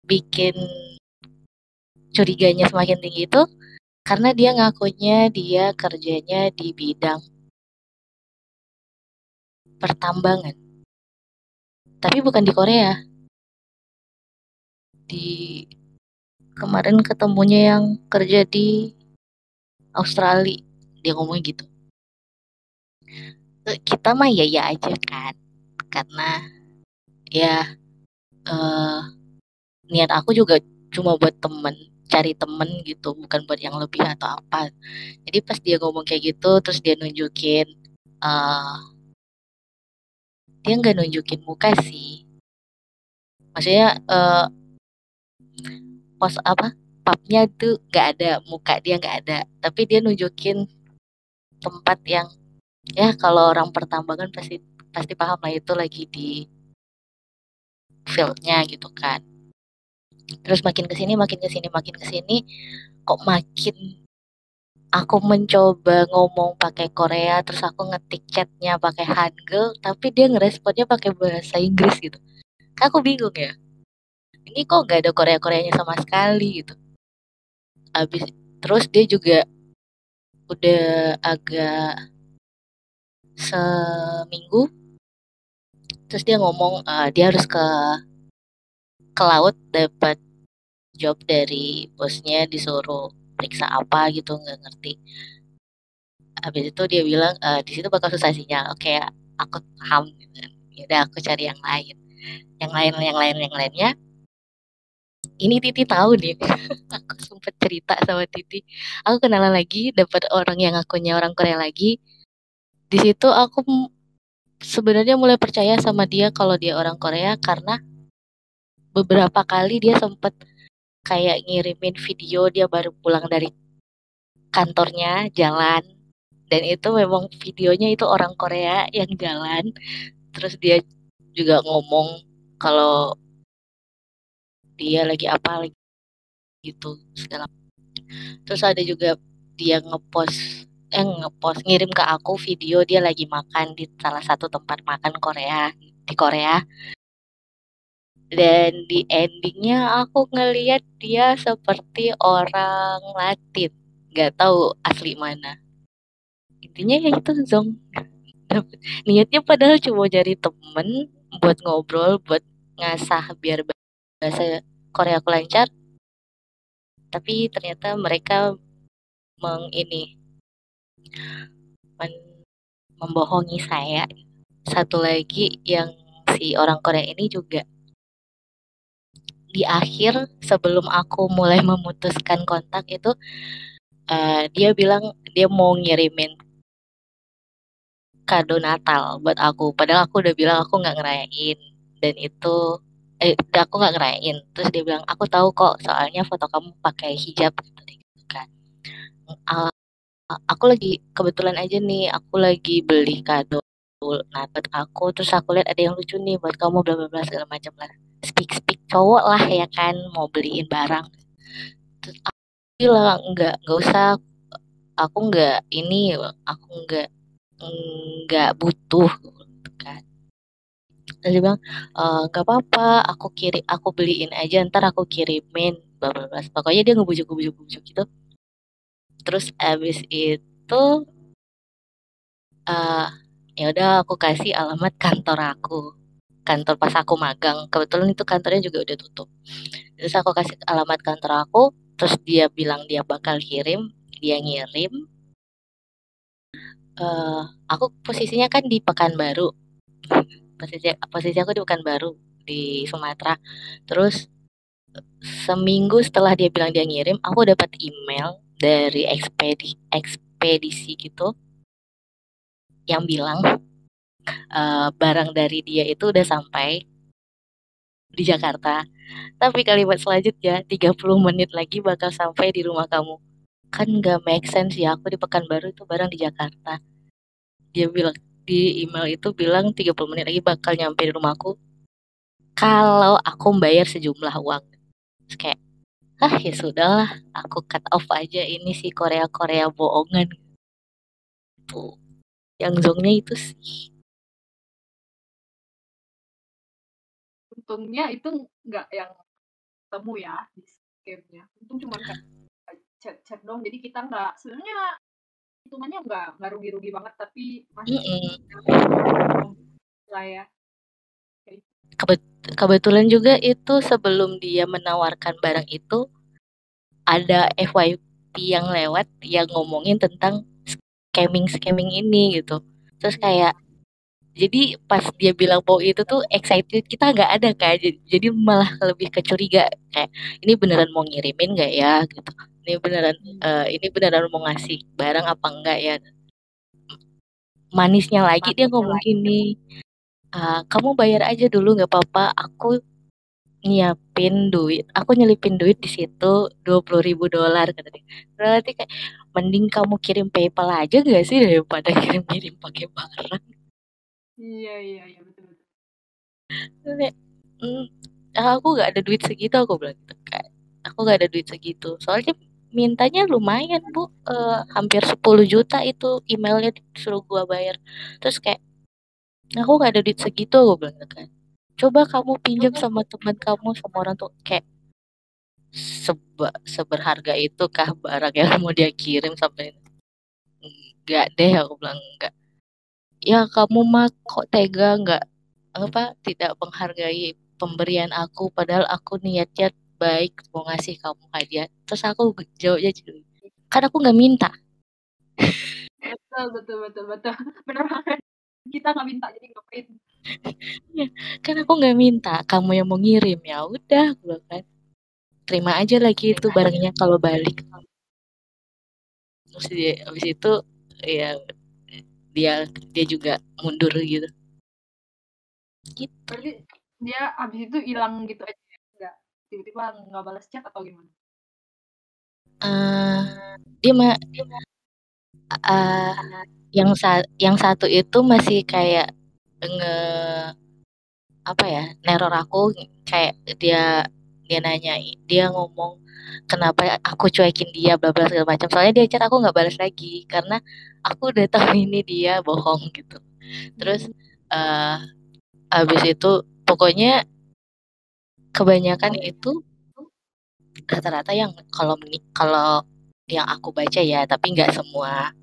S7: bikin curiganya semakin tinggi itu karena dia ngakunya dia kerjanya di bidang pertambangan. Tapi bukan di Korea. Di kemarin ketemunya yang kerja di Australia. Dia ngomong gitu kita mah ya ya aja kan. Karena ya uh, niat aku juga cuma buat temen cari temen gitu bukan buat yang lebih atau apa. Jadi pas dia ngomong kayak gitu terus dia nunjukin uh, dia nggak nunjukin muka sih. Maksudnya uh, pos apa papnya tuh nggak ada muka dia nggak ada. Tapi dia nunjukin tempat yang ya kalau orang pertambangan pasti pasti paham lah itu lagi di fieldnya gitu kan. Terus makin ke sini makin ke sini makin ke sini kok makin aku mencoba ngomong pakai Korea terus aku ngetik chatnya pakai Hangul tapi dia ngeresponnya pakai bahasa Inggris gitu. Kan aku bingung ya. Ini kok nggak ada Korea Koreanya sama sekali gitu. Habis terus dia juga udah agak seminggu. Terus dia ngomong uh, dia harus ke ke laut dapat job dari bosnya disuruh periksa apa gitu nggak ngerti. Habis itu dia bilang e, di situ bakal susah sinyal oke aku paham ya udah aku cari yang lain. Yang lain yang lain yang lainnya. Ini Titi tahu nih. Aku sempet cerita sama Titi. Aku kenalan lagi dapat orang yang akunya orang Korea lagi di situ aku sebenarnya mulai percaya sama dia kalau dia orang Korea karena beberapa kali dia sempet kayak ngirimin video dia baru pulang dari kantornya jalan. Dan itu memang videonya itu orang Korea yang jalan. Terus dia juga ngomong kalau dia lagi apa lagi gitu segala terus ada juga dia ngepost eh ngepost ngirim ke aku video dia lagi makan di salah satu tempat makan Korea di Korea. Dan di endingnya aku ngeliat dia seperti orang Latin. Nggak tahu asli mana. Intinya ya itu Zong. Niatnya padahal cuma jadi temen buat ngobrol buat ngasah biar bahasa Korea aku lancar. Tapi ternyata mereka meng ini men, membohongi saya. Satu lagi yang si orang Korea ini juga di akhir sebelum aku mulai memutuskan kontak itu uh, dia bilang dia mau ngirimin kado Natal buat aku. Padahal aku udah bilang aku nggak ngerayain. Dan itu eh aku nggak ngerayain. Terus dia bilang aku tahu kok soalnya foto kamu pakai hijab gitu, kan. Uh, aku lagi kebetulan aja nih aku lagi beli kado buat aku terus aku lihat ada yang lucu nih buat kamu bla bla bla segala macam lah. Speak speak cowok lah ya kan mau beliin barang. Terus aku bilang nggak nggak usah aku nggak ini aku nggak nggak butuh terus dia bilang eh, nggak apa-apa aku kirim aku beliin aja ntar aku kirimin bla bla bla. Pokoknya dia ngebujuk ngebujuk ngebujuk gitu terus abis itu uh, ya udah aku kasih alamat kantor aku. Kantor pas aku magang. Kebetulan itu kantornya juga udah tutup. Terus aku kasih alamat kantor aku terus dia bilang dia bakal kirim dia ngirim. Uh, aku posisinya kan di Pekanbaru. Posisi posisi aku di baru di Sumatera. Terus seminggu setelah dia bilang dia ngirim aku dapat email dari ekspedi ekspedisi gitu yang bilang uh, barang dari dia itu udah sampai di Jakarta. Tapi kalimat selanjutnya 30 menit lagi bakal sampai di rumah kamu. Kan nggak make sense ya aku di Pekanbaru itu barang di Jakarta. Dia bilang di email itu bilang 30 menit lagi bakal nyampe di rumahku. Kalau aku bayar sejumlah uang. Kayak, ah ya sudahlah, aku cut off aja ini si Korea-Korea bohongan. Tuh, yang zongnya itu sih.
S1: Untungnya itu nggak yang temu ya di scamnya. Untung cuma kayak chat-chat dong, jadi kita nggak sebenarnya hitungannya nggak nggak rugi-rugi banget tapi masih mm lah ya
S7: kebetulan juga itu sebelum dia menawarkan barang itu ada FYP yang lewat yang ngomongin tentang scamming scamming ini gitu. Terus kayak jadi pas dia bilang bahwa itu tuh excited kita nggak ada kan? Jadi malah lebih kecuriga kayak ini beneran mau ngirimin nggak ya? gitu. Ini beneran uh, ini beneran mau ngasih barang apa enggak ya? Manisnya lagi manisnya dia ngomong lagi. gini uh, kamu bayar aja dulu nggak apa-apa. Aku nyiapin duit aku nyelipin duit di situ dua puluh ribu dolar kata dia. Berarti kayak mending kamu kirim PayPal aja gak sih daripada kirim-kirim pakai barang?
S1: Iya iya iya betul
S7: betul. Hmm, aku gak ada duit segitu aku bilang gitu. Kayak aku gak ada duit segitu. Soalnya mintanya lumayan bu. Eh, hampir 10 juta itu emailnya disuruh gua bayar. Terus kayak aku nggak ada duit segitu gue bilang gitu kan. Coba kamu pinjam sama teman kamu sama orang tuh kayak seba, seberharga itu kah barang yang mau dia kirim sampai enggak deh aku bilang enggak ya kamu mah kok tega enggak apa tidak menghargai pemberian aku padahal aku niatnya baik mau ngasih kamu hadiah. Terus aku jawabnya gitu. Kan aku nggak minta.
S1: Betul betul betul betul. Benar banget kita nggak minta jadi ngapain?
S7: Kan aku nggak minta kamu yang mau ngirim. Ya udah gue kan terima aja lagi itu barangnya kalau balik. Terus dia habis itu ya dia dia juga mundur gitu. Gitu
S1: berarti dia abis itu hilang gitu aja. Ya? nggak tiba-tiba nggak balas chat atau gimana?
S7: Eh, dia mah eh, yang sa yang satu itu masih kayak nge apa ya neror aku kayak dia dia nanya dia ngomong kenapa aku cuekin dia? bla bla segala macam. Soalnya dia chat aku nggak balas lagi karena aku udah tahu ini dia bohong gitu. Terus eh habis itu pokoknya kebanyakan itu rata-rata yang kalau kalau yang aku baca ya tapi nggak semua.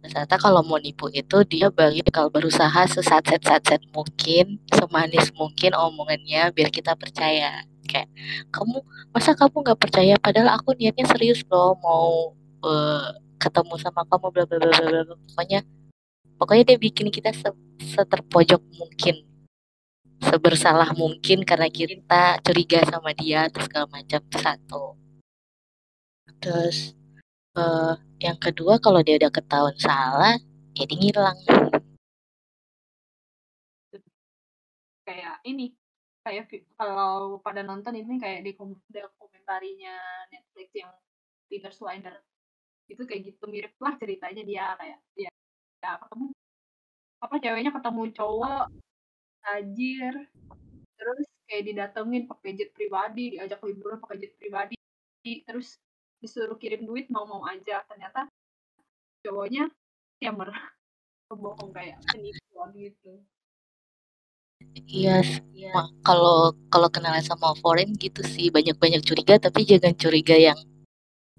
S7: Rata-rata kalau mau nipu itu dia bagi kalau berusaha sesat-set mungkin semanis mungkin omongannya biar kita percaya. Kayak kamu masa kamu nggak percaya? Padahal aku niatnya serius loh mau eh, ketemu sama kamu bla bla bla bla. Pokoknya pokoknya dia bikin kita se- seterpojok mungkin. Sebersalah mungkin karena kita curiga sama dia terus segala macam satu. Terus eh, yang kedua kalau dia udah ketahuan salah dia ngilang.
S1: Kayak ini kayak kalau pada nonton ini kayak di kom- dokumentarinya Netflix yang Tinder Swinder itu kayak gitu mirip lah ceritanya dia kayak dia ya ketemu apa ceweknya ketemu cowok tajir terus kayak didatengin pakai jet pribadi diajak liburan pakai jet pribadi terus disuruh kirim duit mau-mau aja. Ternyata cowoknya scammer. Bohong kayak penipuan gitu.
S7: Iya semua kalau kalau kenalan sama foreign gitu sih banyak-banyak curiga tapi jangan curiga yang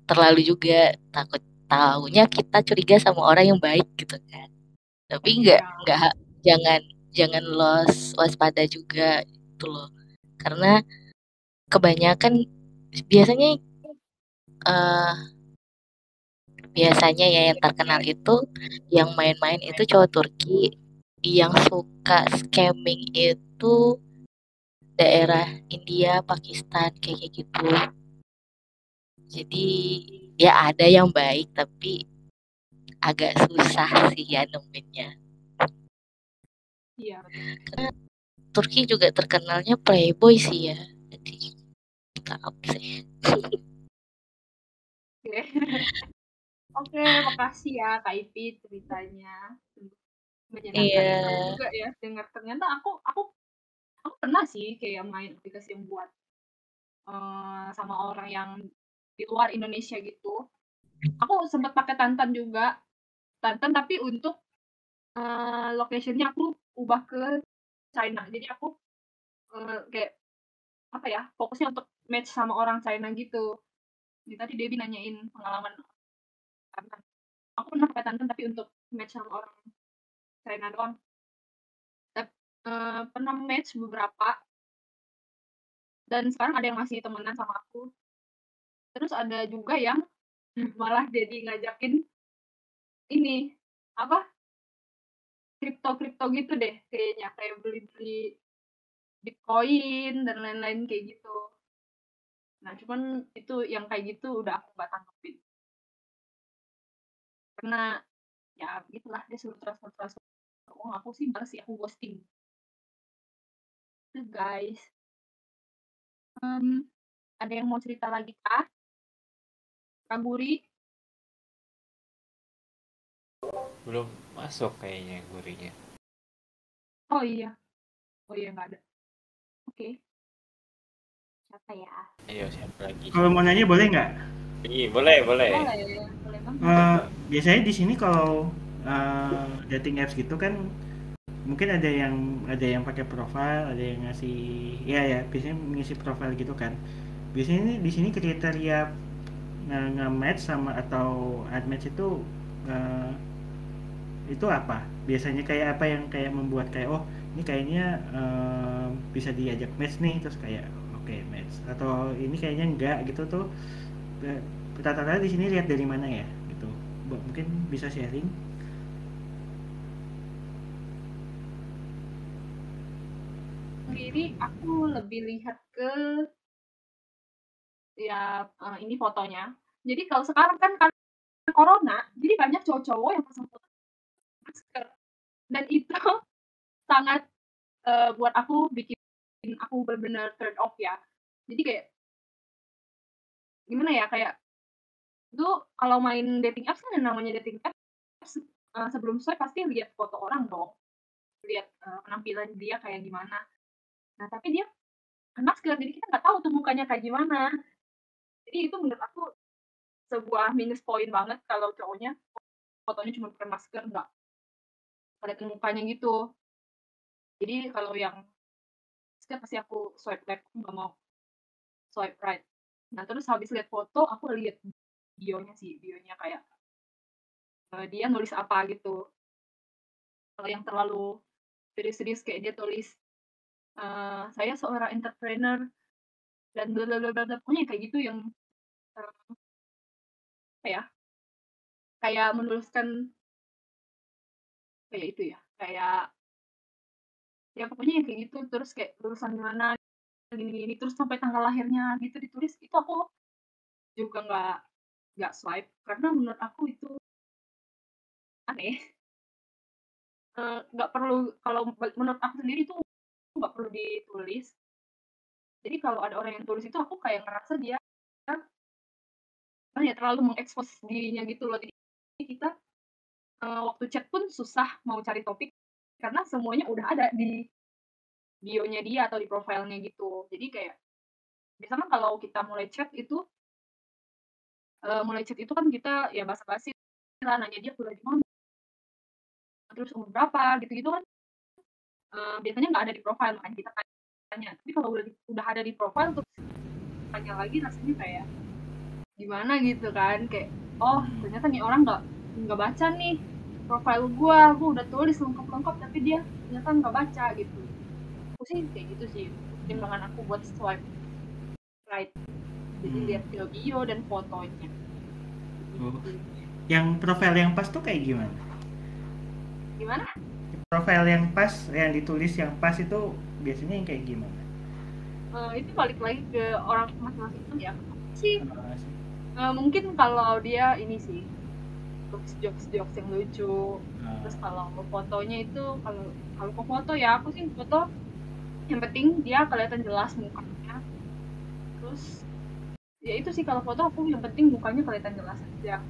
S7: terlalu juga. Takut tahunya kita curiga sama orang yang baik gitu kan. Tapi nggak
S1: Ya.
S7: nggak jangan jangan los waspada juga itu loh. Karena kebanyakan biasanya eh biasanya ya yang terkenal itu yang main-main itu cowok Turki. Yang suka scamming itu daerah India Pakistan kayak gitu. Jadi ya ada yang baik tapi agak susah sih ya nemuinnya.
S1: Iya.
S7: Turki juga terkenalnya playboy sih ya. Jadi tahu sih
S1: Oke. Oke, makasih ya Kak Ipi ceritanya. Menyenangkan
S7: Iya.
S1: juga ya dengar ternyata aku aku aku pernah sih kayak main aplikasi yang buat eh, sama orang yang di luar Indonesia gitu. Aku sempat pakai Tantan juga. Tantan tapi untuk eh, locationnya aku ubah ke China. Jadi aku eh, kayak apa ya fokusnya untuk match sama orang China gitu. Ini tadi Debbie nanyain pengalaman Tantan. Aku pernah Tantan tapi untuk match sama orang China doang. Tep- eh, pernah match beberapa dan sekarang ada yang masih temenan sama aku. Terus ada juga yang malah jadi ngajakin ini apa kripto kripto gitu deh kayaknya kayak beli beli bitcoin dan lain-lain kayak gitu. Nah cuman itu yang kayak gitu udah aku nggak tanggepin karena ya gitulah dia suruh transfer transfer. Uang aku sih males sih aku ghosting. Itu guys. Em, ada yang mau cerita lagi kah? Kaguri?
S2: Belum masuk kayaknya gurinya.
S1: Oh iya. Oh iya nggak ada. Oke siapa ya
S2: ayo siapa lagi
S6: Kalau mau nanya boleh nggak?
S2: Iya, boleh, boleh.
S1: boleh boleh banget
S6: Eh, biasanya di sini kalau eh, dating apps gitu kan mungkin ada yang ada yang pakai profile, ada yang ngasih ya ya biasanya ngisi profile gitu kan. Biasanya di sini kriteria nge- nge-match sama atau unmatch itu eh, itu apa? Biasanya kayak apa yang kayak membuat kayak oh ini kayaknya eh, bisa diajak match nih terus kayak oke match atau ini kayaknya enggak gitu tuh. Rata-rata di sini lihat dari mana ya gitu. Mungkin bisa sharing.
S1: Sendiri aku lebih lihat ke ya eh, ini fotonya. Jadi kalau sekarang kan karena corona jadi banyak cowok-cowok yang pasang masker. Dan itu sangat eh, buat aku bikin aku benar-benar turn off ya. Jadi kayak gimana ya kayak itu kalau main dating apps kan namanya dating apps eh, sebelum swipe pasti lihat foto orang dong. Lihat eh, penampilan dia kayak gimana. Nah tapi dia pakai masker jadi kita nggak tahu tuh mukanya kayak gimana. Jadi itu menurut aku sebuah minus point banget kalau cowoknya fotonya cuma pakai masker nggak kelihatan mukanya gitu. Jadi kalau yang masker pasti aku swipe left aku nggak mau swipe right nah terus habis lihat foto aku lihat bionya sih bionya kayak eh, dia nulis apa gitu kalau yang terlalu serius-serius kayak dia tulis eh, saya seorang entrepreneur dan bla bla bla bla bla. pokoknya kayak gitu yang eh, apa ya kayak menuliskan kayak itu ya kayak ya pokoknya yang kayak gitu. Terus kayak lulusan mana gini gini terus sampai tanggal lahirnya gitu ditulis itu aku juga nggak nggak swipe. Karena menurut aku itu aneh. Eh, nggak perlu kalau menurut aku sendiri tuh nggak perlu ditulis. Jadi kalau ada orang yang tulis itu aku kayak ngerasa dia apa ya terlalu mengekspos dirinya gitu loh. Jadi kita eh, waktu chat pun susah mau cari topik karena semuanya udah ada di bionya dia atau di profilnya gitu. Jadi kayak biasanya kalau kita mulai chat itu eh, mulai chat itu kan kita ya basa-basi lah nanya dia kuliah di mana terus umur berapa gitu-gitu kan eh, biasanya nggak ada di profile makanya kita tanya. Tapi kalau udah udah ada di profile terus tanya lagi rasanya kayak gimana? gitu kan kayak oh ternyata nih orang nggak nggak baca nih profile gua gua udah tulis lengkap-lengkap tapi dia ternyata nggak baca gitu. Aku sih kayak gitu sih pertimbangan aku buat swipe right. Jadi
S6: Hmm.
S1: lihat ke bio dan fotonya.
S6: Oh. yang profile yang pas tuh kayak gimana?
S1: Gimana?
S6: Profile yang pas yang ditulis yang pas itu biasanya yang kayak gimana?
S1: Eh, itu balik lagi ke orang masing-masing ya. Sih.
S6: Eh,
S1: mungkin kalau dia ini sih jokes jokes jokes yang lucu.
S6: Eh,
S1: terus kalau fotonya itu kalau kalau ke foto ya aku sih foto yang penting dia kelihatan jelas mukanya. Terus ya itu sih kalau foto aku yang penting mukanya kelihatan jelas aja.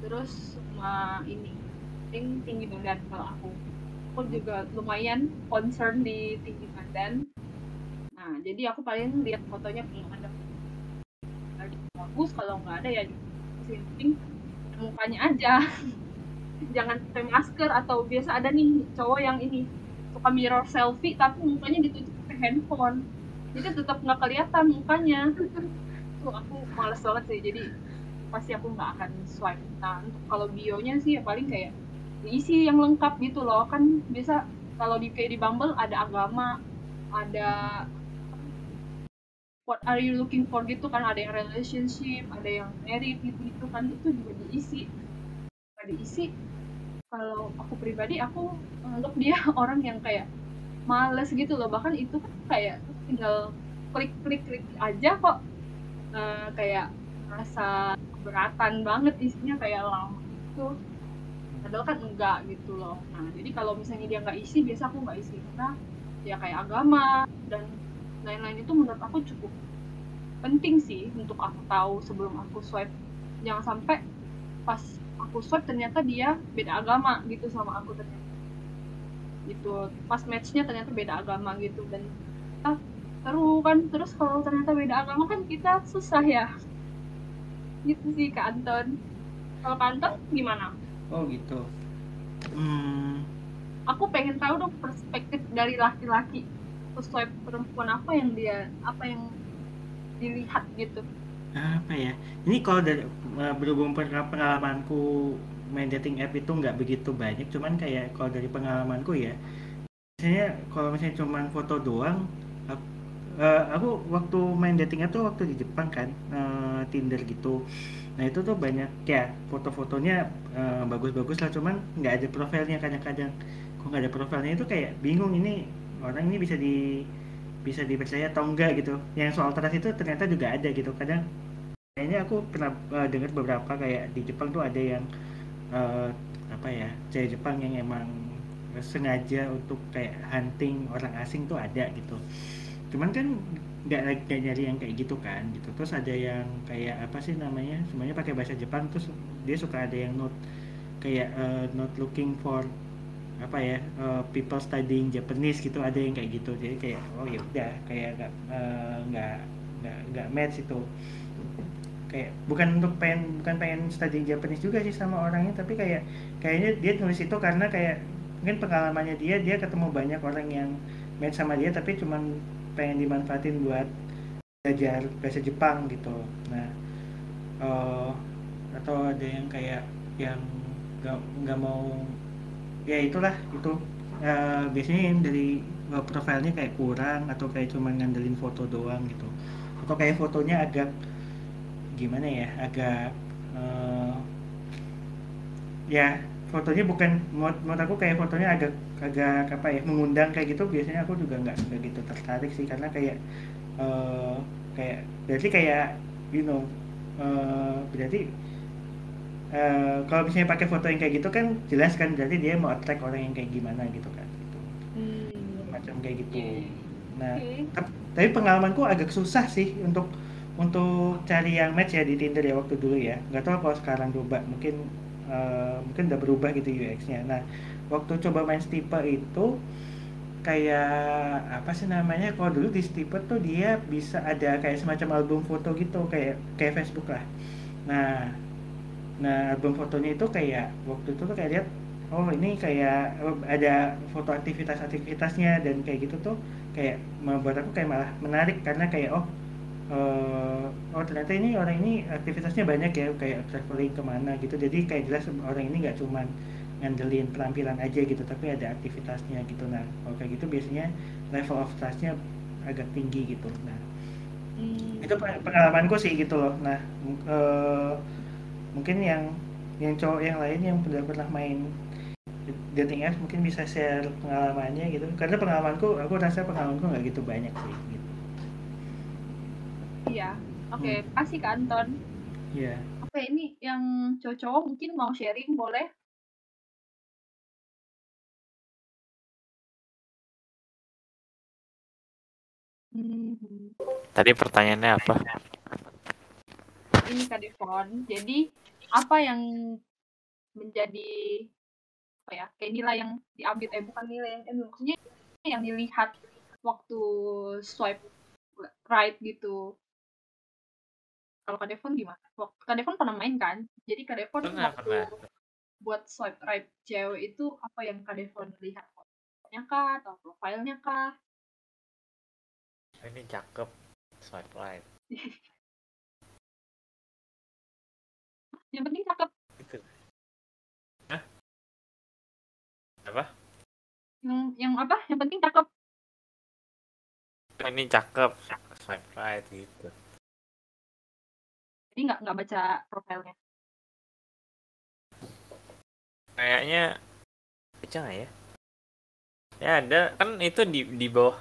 S1: Terus sama ini penting tinggi badan kalau aku. Aku juga lumayan concern di tinggi badan. Nah jadi aku paling lihat fotonya kalau ada ada bagus kalau nggak ada ya yang penting mukanya aja. Jangan pakai masker atau biasa ada nih cowok yang ini suka mirror selfie tapi mukanya ditutup pakai handphone. Jadi tetap nggak kelihatan mukanya. Tuh aku males banget sih. Jadi pasti aku nggak akan swipe. Nah untuk kalau bionya sih ya paling kayak diisi yang lengkap gitu loh. Kan biasa kalau di kayak di Bumble ada agama ada what are you looking for gitu kan? Ada yang relationship ada yang married gitu gitu kan. Itu juga diisi. Nggak diisi. Kalau aku pribadi aku anggap dia orang yang kayak males gitu loh. Bahkan itu kan kayak tinggal klik klik klik aja kok. Eh, kayak rasa keberatan banget isinya kayak lama gitu. Padahal kan enggak gitu loh. Nah jadi kalau misalnya dia nggak isi biasa aku nggak isi. Karena ya kayak agama dan lain-lain itu menurut aku cukup penting sih untuk aku tahu sebelum aku swipe. Jangan sampai pas aku swipe ternyata dia beda agama gitu sama aku ternyata. Gitu. Pas matchnya ternyata beda agama gitu dan ah, seru kan? Terus kalau ternyata beda agama kan kita susah ya. Gitu sih Kak Anton. Kalau Kak Anton gimana?
S6: Oh gitu. Hmm,
S1: aku pengen tahu dong perspektif dari laki-laki sesuai perempuan apa yang dia apa yang dilihat gitu?
S6: Apa ya? Ini kalau dari eh, berhubung pengalamanku main dating app itu nggak begitu banyak cuman kayak kalau dari pengalamanku ya biasanya kalau misalnya cuman foto doang aku, eh, aku waktu main dating app tuh waktu di Jepang kan eh, Tinder gitu. Nah itu tuh banyak ya foto-fotonya eh, bagus-bagus lah cuman nggak ada profilnya kadang-kadang. Kok nggak ada profilnya? Itu kayak bingung ini orang ini bisa di bisa dipercaya atau enggak gitu. Yang soal trust itu ternyata juga ada gitu. Kadang kayaknya aku pernah eh, dengar beberapa kayak di Jepang tuh ada yang eh, apa ya cewek Jepang yang emang sengaja untuk kayak hunting orang asing tuh ada gitu. Cuman kan nggak nggak nyari yang kayak gitu kan gitu. Terus ada yang kayak apa sih namanya semuanya pakai bahasa Jepang. Terus dia suka ada yang note kayak eh, not looking for apa ya eh, people studying Japanese gitu ada yang kayak gitu. Jadi kayak oh ya udah kayak eh, nggak nggak nggak match itu. Kayak bukan untuk pengen bukan pengen study Japanese juga sih sama orangnya tapi kayak kayaknya dia tulis itu karena kayak mungkin pengalamannya dia dia ketemu banyak orang yang match sama dia tapi cuman pengen dimanfaatin buat belajar bahasa Jepang gitu. Nah eh, atau ada yang kayak yang nggak nggak mau ya itulah itu. Eh, biasanya dari eh, profilnya kayak kurang atau kayak cuma ngandelin foto doang gitu. Atau kayak fotonya agak gimana ya agak eh, ya fotonya bukan menurut, aku kayak fotonya agak agak apa ya mengundang kayak gitu biasanya aku juga nggak nggak gitu tertarik sih. Karena kayak eh, kayak berarti kayak you know eh, berarti eh, kalau misalnya pakai foto yang kayak gitu kan jelas kan berarti dia mau attract orang yang kayak gimana gitu kan. Gitu
S1: hmm.
S6: macam kayak gitu. Nah
S1: Oke.
S6: tap- tapi pengalamanku agak susah sih untuk untuk cari yang match ya di Tinder ya waktu dulu ya. Nggak tahu kalau sekarang berubah mungkin eh, mungkin udah berubah gitu UX-nya nah waktu coba main Stipe itu kayak apa sih namanya kalau dulu di Stipe tuh dia bisa ada kayak semacam album foto gitu kayak kayak Facebook lah. Nah nah album fotonya itu kayak waktu itu tuh kayak lihat oh ini kayak oh, ada foto aktivitas-aktivitasnya dan kayak gitu tuh kayak membuat aku kayak malah menarik karena kayak oh eh, oh ternyata ini orang ini aktivitasnya banyak ya kayak traveling ke mana gitu. Jadi kayak jelas orang ini nggak cuman ngandelin penampilan aja gitu tapi ada aktivitasnya gitu. Nah kalau kayak gitu biasanya level of trustnya agak tinggi gitu. Nah
S1: Hmm.
S6: itu pe- pengalamanku sih gitu loh. Nah eh, mungkin yang yang cowok yang lain yang udah pernah main dating apps mungkin bisa share pengalamannya gitu karena pengalamanku aku rasa pengalamanku nggak gitu banyak sih gitu
S1: iya oke
S6: Hmm.
S1: kasih ke Anton
S6: ya
S1: oke ini yang cowok-cowok mungkin mau sharing boleh.
S2: Tadi pertanyaannya apa?
S1: ini Kak Devon. Jadi apa yang menjadi apa ya kayak nilai yang diambil eh bukan nilai yang eh, maksudnya yang dilihat waktu swipe right gitu. Kalau Kak Devon gimana? Waktu Kak Devon pernah main kan? Jadi Kak Devon
S2: Pernah,
S1: waktu
S2: pernah.
S1: buat swipe right cewek itu apa yang Kak Devon lihat? Fotonya kah atau profilnya kah?
S2: Ini cakep. Swipe right.
S1: Yang penting cakep.
S2: Itu. Hah? Apa?
S1: Yang yang apa? Yang penting cakep.
S2: Ini cakep. Swipe right gitu.
S1: Jadi nggak nggak baca profilnya.
S2: Kayaknya baca nggak ya? Ya ada kan itu di di bawah.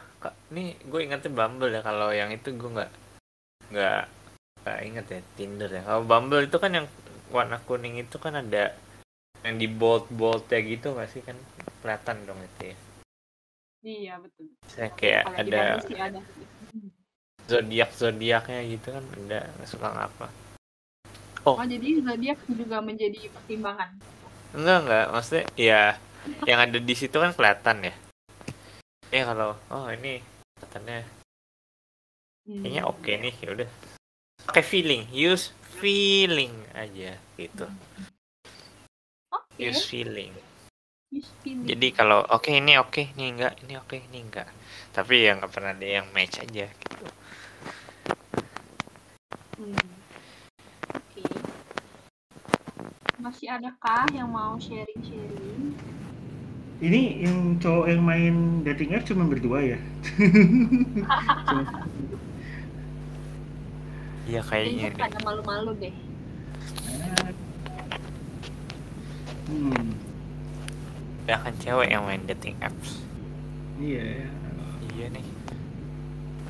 S2: Nih gue ingetnya Bumble ya. Kalau yang itu gue nggak nggak nggak inget ya Tinder ya. Kalau Bumble itu kan yang warna kuning itu kan ada yang di bold bold ya gitu nggak sih kan kelihatan dong itu ya.
S1: Iya betul.
S2: Saya kayak
S1: di
S2: ada zodiak zodiaknya gitu kan ada suka apa. Oh.
S1: Oh jadi zodiak juga menjadi pertimbangan.
S2: Enggak enggak maksudnya ya yang ada di situ kan kelihatan ya. Ya kalau oh ini kelihatannya
S1: Hmm.
S2: kayaknya oke nih ya udah pakai feeling use feeling aja gitu
S1: oke
S2: use feeling
S1: use feeling.
S2: jadi kalau oke ini oke ini enggak ini oke ini enggak tapi ya nggak pernah ada yang match aja gitu
S1: Hmm. Oke. Masih adakah yang mau sharing-sharing?
S6: Ini yang cowok yang main dating app cuma berdua ya? Cuma-
S2: iya kayaknya
S1: Kayaknya
S2: deh.
S1: pada malu-malu deh.
S6: Hmm,
S2: ya kan cewek yang main dating apps.
S6: Iya ya.
S2: iya nih.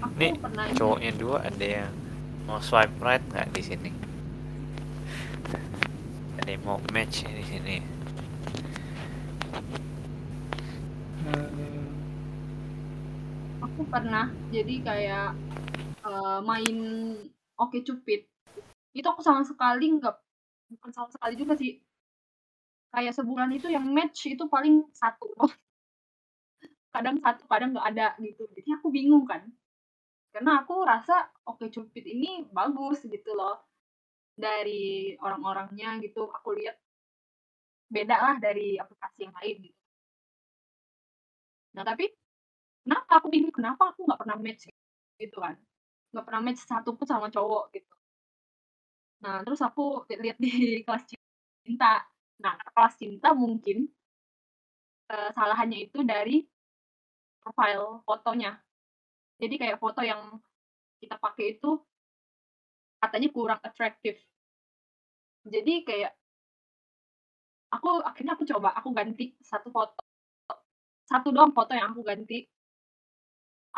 S1: Aku
S2: Nih,
S1: pernah
S2: cowoknya dua ada yang mau swipe right nggak di sini? Ada yang mau match di sini.
S6: Eh,
S1: aku pernah jadi kayak eh, main Oke Cupid. Itu aku sama sekali nggak bukan sama sekali juga sih. Kayak sebulan itu yang match itu paling satu. Kadang satu, kadang nggak ada gitu. Jadi aku bingung kan. Karena aku rasa Oke Cupid ini bagus gitu loh. Dari orang-orangnya gitu. Aku lihat beda lah dari aplikasi yang lain gitu. Nah tapi kenapa aku bingung kenapa aku nggak pernah match gitu kan nggak pernah match satu pun sama cowok gitu. Nah terus aku lihat di kelas cinta. Nah kelas cinta mungkin kesalahannya itu dari profile fotonya. Jadi kayak foto yang kita pakai itu katanya kurang atraktif jadi kayak aku akhirnya aku coba aku ganti satu foto satu doang foto yang aku ganti.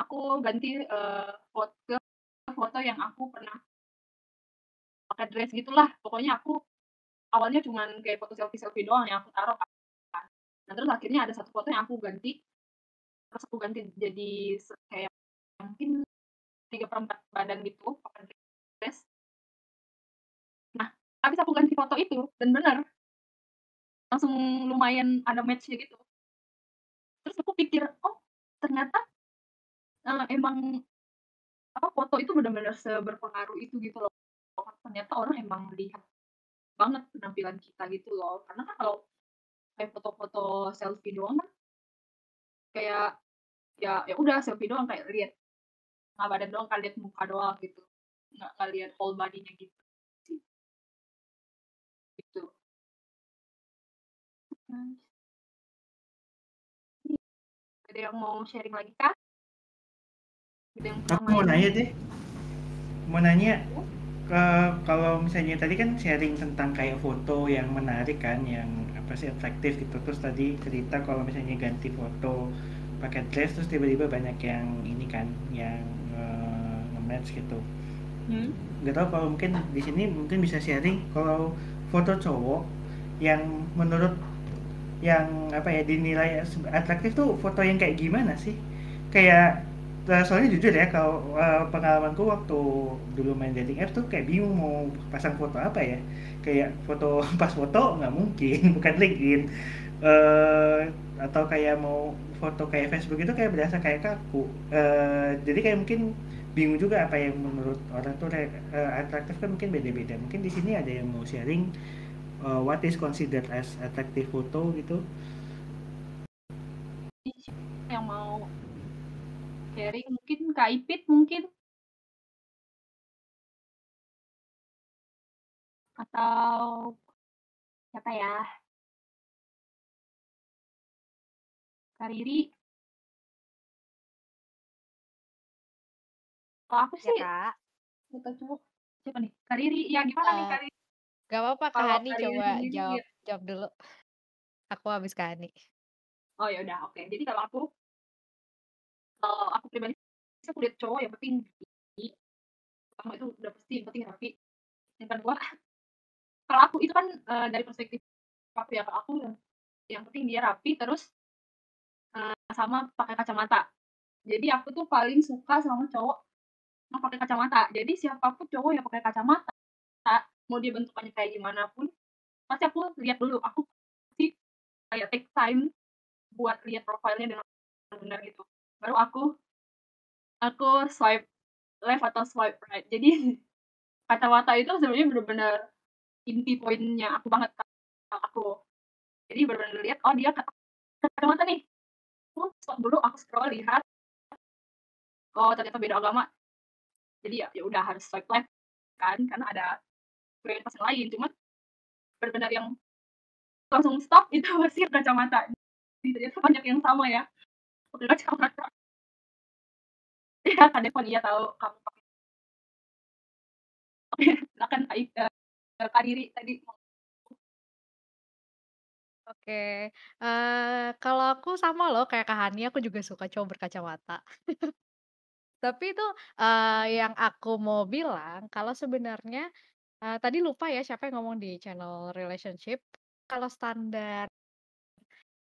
S1: Aku ganti eh, foto ke foto yang aku pernah pakai dress gitulah. Pokoknya aku awalnya cuman kayak foto selfie selfie doang yang aku taruh kan. Nah terus akhirnya ada satu foto yang aku ganti. Terus aku ganti jadi kayak mungkin tiga perempat badan gitu pakai dress. Nah habis aku ganti foto itu dan bener langsung lumayan ada matchnya gitu. Terus aku pikir oh ternyata eh, emang apa foto itu benar-benar seberpengaruh itu gitu loh. Ternyata orang emang melihat banget penampilan kita gitu loh. Karena kan kalau kayak foto-foto selfie doang kan kayak ya ya udah selfie doang kayak lihat nggak badan doang kan lihat muka doang gitu. Nggak nggak lihat whole body-nya gitu gitu. Nah, ada yang mau sharing lagi kah
S6: Aku mau nanya deh, mau nanya ke kalau misalnya tadi kan sharing tentang kayak foto yang menarik kan, yang apa sih atraktif gitu. Terus tadi cerita kalau misalnya ganti foto pakai dress terus tiba-tiba banyak yang ini kan, yang eh, nge-match gitu.
S1: Hmm?
S6: Gak tau kalau mungkin di sini mungkin bisa sharing kalau foto cowok yang menurut yang apa ya dinilai atraktif tuh foto yang kayak gimana sih? Kayak eh, soalnya jujur ya kalau eh, pengalamanku waktu dulu main dating app tuh kayak bingung mau pasang foto apa ya. Kayak foto pas foto nggak mungkin, bukan LinkedIn. Eh atau kayak mau foto kayak Facebook itu kayak berasa kayak kaku. Eh jadi kayak mungkin bingung juga apa yang menurut orang tuh eh, atraktif kan mungkin beda-beda. Mungkin di sini ada yang mau sharing uh, what is considered as attractive photo gitu.
S1: yang mau sharing mungkin Kak Ipit mungkin atau siapa ya Kak Riri kalau aku
S3: Ya
S1: sih
S3: kak.
S1: foto cowok siapa nih Kak Riri ya gimana nih
S3: Eh,
S1: Kak Riri
S3: Gak apa-apa Kak Hani
S1: Kak Riri
S3: coba jawab
S1: ya.
S3: jawab dulu. Aku habis Kak Hani.
S1: oh ya udah oke jadi kalau aku kalau aku pribadi sih aku lihat cowok yang penting rapi. pertama itu udah pasti yang penting rapi. Yang kedua kalau aku itu kan eh, dari perspektif aku ya aku yang, yang penting dia rapi terus eh, sama pakai kacamata. Jadi aku tuh paling suka sama cowok yang pakai kacamata. Jadi siapa pun cowok yang pakai kacamata mau dia bentukannya kayak gimana pun pasti aku lihat dulu. Aku pasti kayak take time buat lihat profilnya dengan benar gitu baru aku aku swipe left atau swipe right. Jadi kacamata itu sebenarnya benar-benar inti poinnya aku banget aku. Jadi benar-benar lihat oh dia kata- kacamata nih aku stop dulu aku scroll lihat. Oh ternyata beda agama. Jadi ya ya udah harus swipe left kan karena ada prioritas yang lain. Cuman benar-benar yang langsung stop itu masih kacamata. Jadi ternyata banyak yang sama ya pakai kacamata ya kan Devon iya tahu kamu pakai Oke, silakan. Eh, Kak Riri tadi
S3: Oke, eh kalau aku sama loh kayak Kak Hani, aku juga suka cowok berkacamata. Tapi itu eh, yang aku mau bilang, kalau sebenarnya eh, tadi lupa ya siapa yang ngomong di channel relationship, kalau standar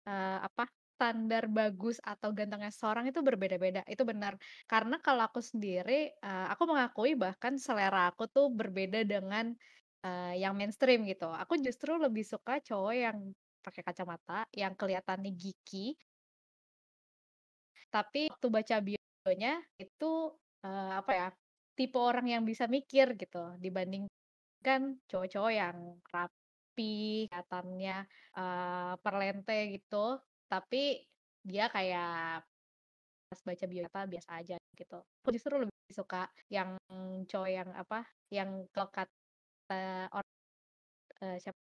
S3: eh, apa standar bagus atau gantengnya seorang itu berbeda-beda. Itu benar. Karena kalau aku sendiri, eh, aku mengakui bahkan selera aku tuh berbeda dengan eh, yang mainstream gitu. Aku justru lebih suka cowok yang pakai kacamata, yang kelihatannya geeky, tapi waktu baca bionya itu eh, apa ya tipe orang yang bisa mikir gitu dibandingkan cowok-cowok yang rapi kelihatannya eh, perlente gitu tapi dia kayak pas baca biodata biasa aja gitu. Aku justru lebih suka yang cowok yang apa yang kalau kata orang eh, siapa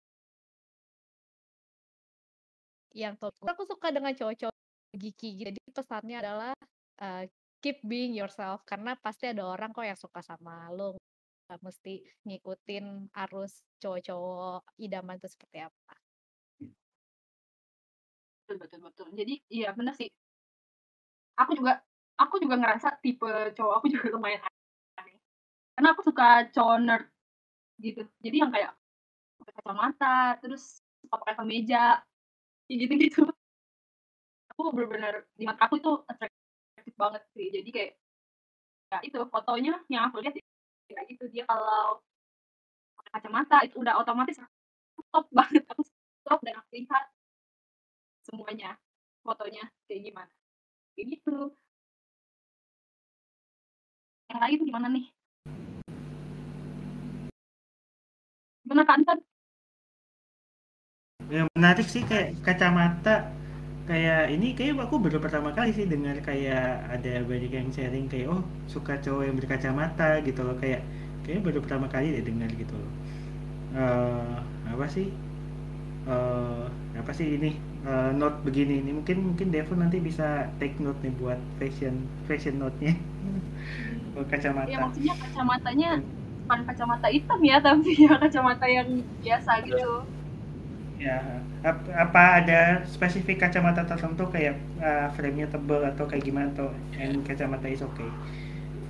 S3: yang top aku suka dengan cowok-cowok gitu. jadi pesannya adalah uh, keep being yourself. Karena pasti ada orang kok yang suka sama lo. Mesti ngikutin arus cowok-cowok idaman itu seperti apa
S1: betul betul betul. Jadi iya benar sih. Aku juga aku juga ngerasa tipe cowok aku juga lumayan aneh. Karena aku suka cowok nerd gitu. Jadi yang kayak pakai kacamata terus suka pakai kemeja gitu gitu aku benar-benar di mata aku itu atraktif banget sih. Jadi kayak ya itu fotonya yang aku lihat kayak gitu dia kalau pakai kacamata itu udah otomatis stop banget. Aku stop dan aku lihat semuanya. Fotonya kayak gimana? Kayak gitu. Yang lain gimana nih? Gimana kan
S6: yang menarik sih kayak kacamata kayak ini kayak aku baru pertama kali sih dengar kayak ada banyak yang sharing kayak oh suka cowok yang berkacamata gitu loh. Kayak kayak baru pertama kali deh dengar gitu loh. Uh, apa sih? Uh, apa sih ini uh, note begini ini mungkin mungkin Devon nanti bisa take note nih buat fashion fashion note-nya. Buat kacamata.
S1: Ya maksudnya kacamatanya bukan kacamata hitam ya tapi ya kacamata yang biasa gitu.
S6: Ya apa ada spesifik kacamata tertentu kayak uh, frame-nya tebal atau kayak gimana atau yang kacamata is oke okay?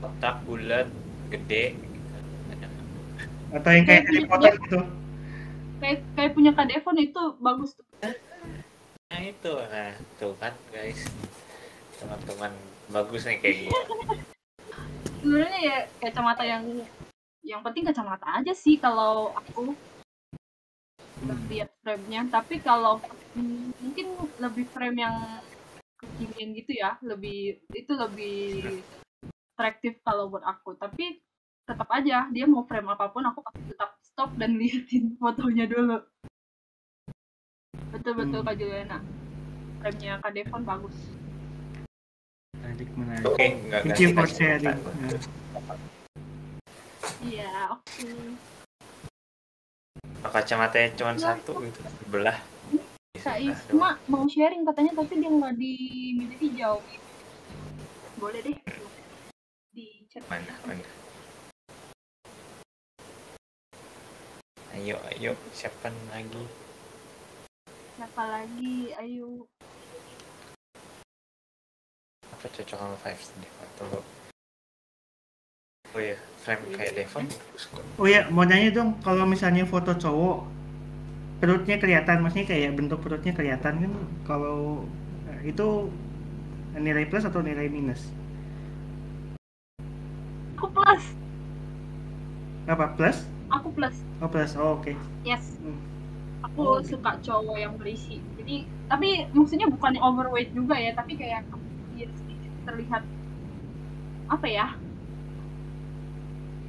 S2: kotak bulat gede.
S6: Atau yang kayak Harry Potter gitu?
S1: Kayak kayak punya Kak Devon itu bagus tuh
S2: nah itu. Nah tuh kan guys. Teman-teman bagus nih kayak gitu
S1: sebenarnya ya kacamata yang yang penting kacamata aja sih kalau aku lihat frame-nya. Tapi kalau mungkin lebih frame yang kekinian gitu ya lebih itu lebih atraktif kalau buat aku. Tapi tetap aja dia mau frame apa pun aku pasti tetap stop dan liatin fotonya dulu betul betul kak Juliana. Frame-nya kak Devon bagus.
S6: Menarik menarik.
S2: Oke okay,
S6: thank you for sharing.
S1: iya oke. Okay.
S2: kacamatanya cuma satu gitu sebelah.
S1: Kak Isma mau sharing katanya tapi dia nggak di meja hijau. Boleh deh. Di chat.
S2: Mana mana? Ayo ayo siapa lagi
S1: siapa lagi ayo.
S2: Apa cocok sama Five Step atau oh ya frame kayak Devon
S6: oh ya mau nanya dong kalau misalnya foto cowok perutnya kelihatan? Maksudnya kayak bentuk perutnya kelihatan kan? Kalau itu nilai plus atau nilai minus?
S1: Aku plus.
S6: Apa plus?
S1: Aku plus.
S6: Oh plus. Oh oke. Okay.
S1: yes.
S6: Hmm.
S1: Aku suka cowok yang berisi jadi tapi maksudnya bukan overweight juga ya tapi kayak sedikit terlihat apa ya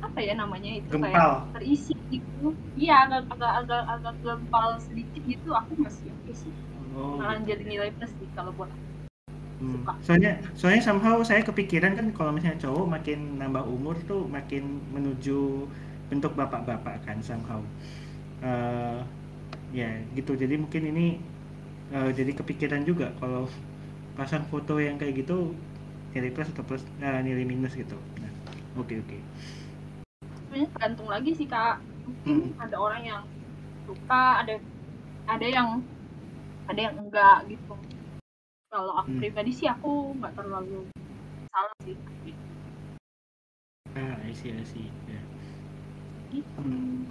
S1: apa ya namanya itu
S6: Gempal.
S1: kayak terisi gitu iya agak agak agak agak gempal sedikit gitu aku masih oke sih
S6: Oh,
S1: malah jadi nilai plus sih kalau buat aku.
S6: Hmm. Soalnya soalnya somehow saya kepikiran kan kalau misalnya cowok makin nambah umur tuh makin menuju bentuk bapak-bapak kan somehow. Eh, ya gitu. Jadi mungkin ini eh, jadi kepikiran juga kalau pasang foto yang kayak gitu nilai plus atau plus eh, nilai minus gitu. Nah, oke oke.
S1: sebenarnya tergantung lagi sih kak mungkin ada orang yang suka ada ada yang ada yang enggak gitu kalau aku
S6: Hmm.
S1: pribadi sih aku nggak terlalu salah sih
S6: Ah, I see, I see. Ya.
S1: gitu
S6: Hmm.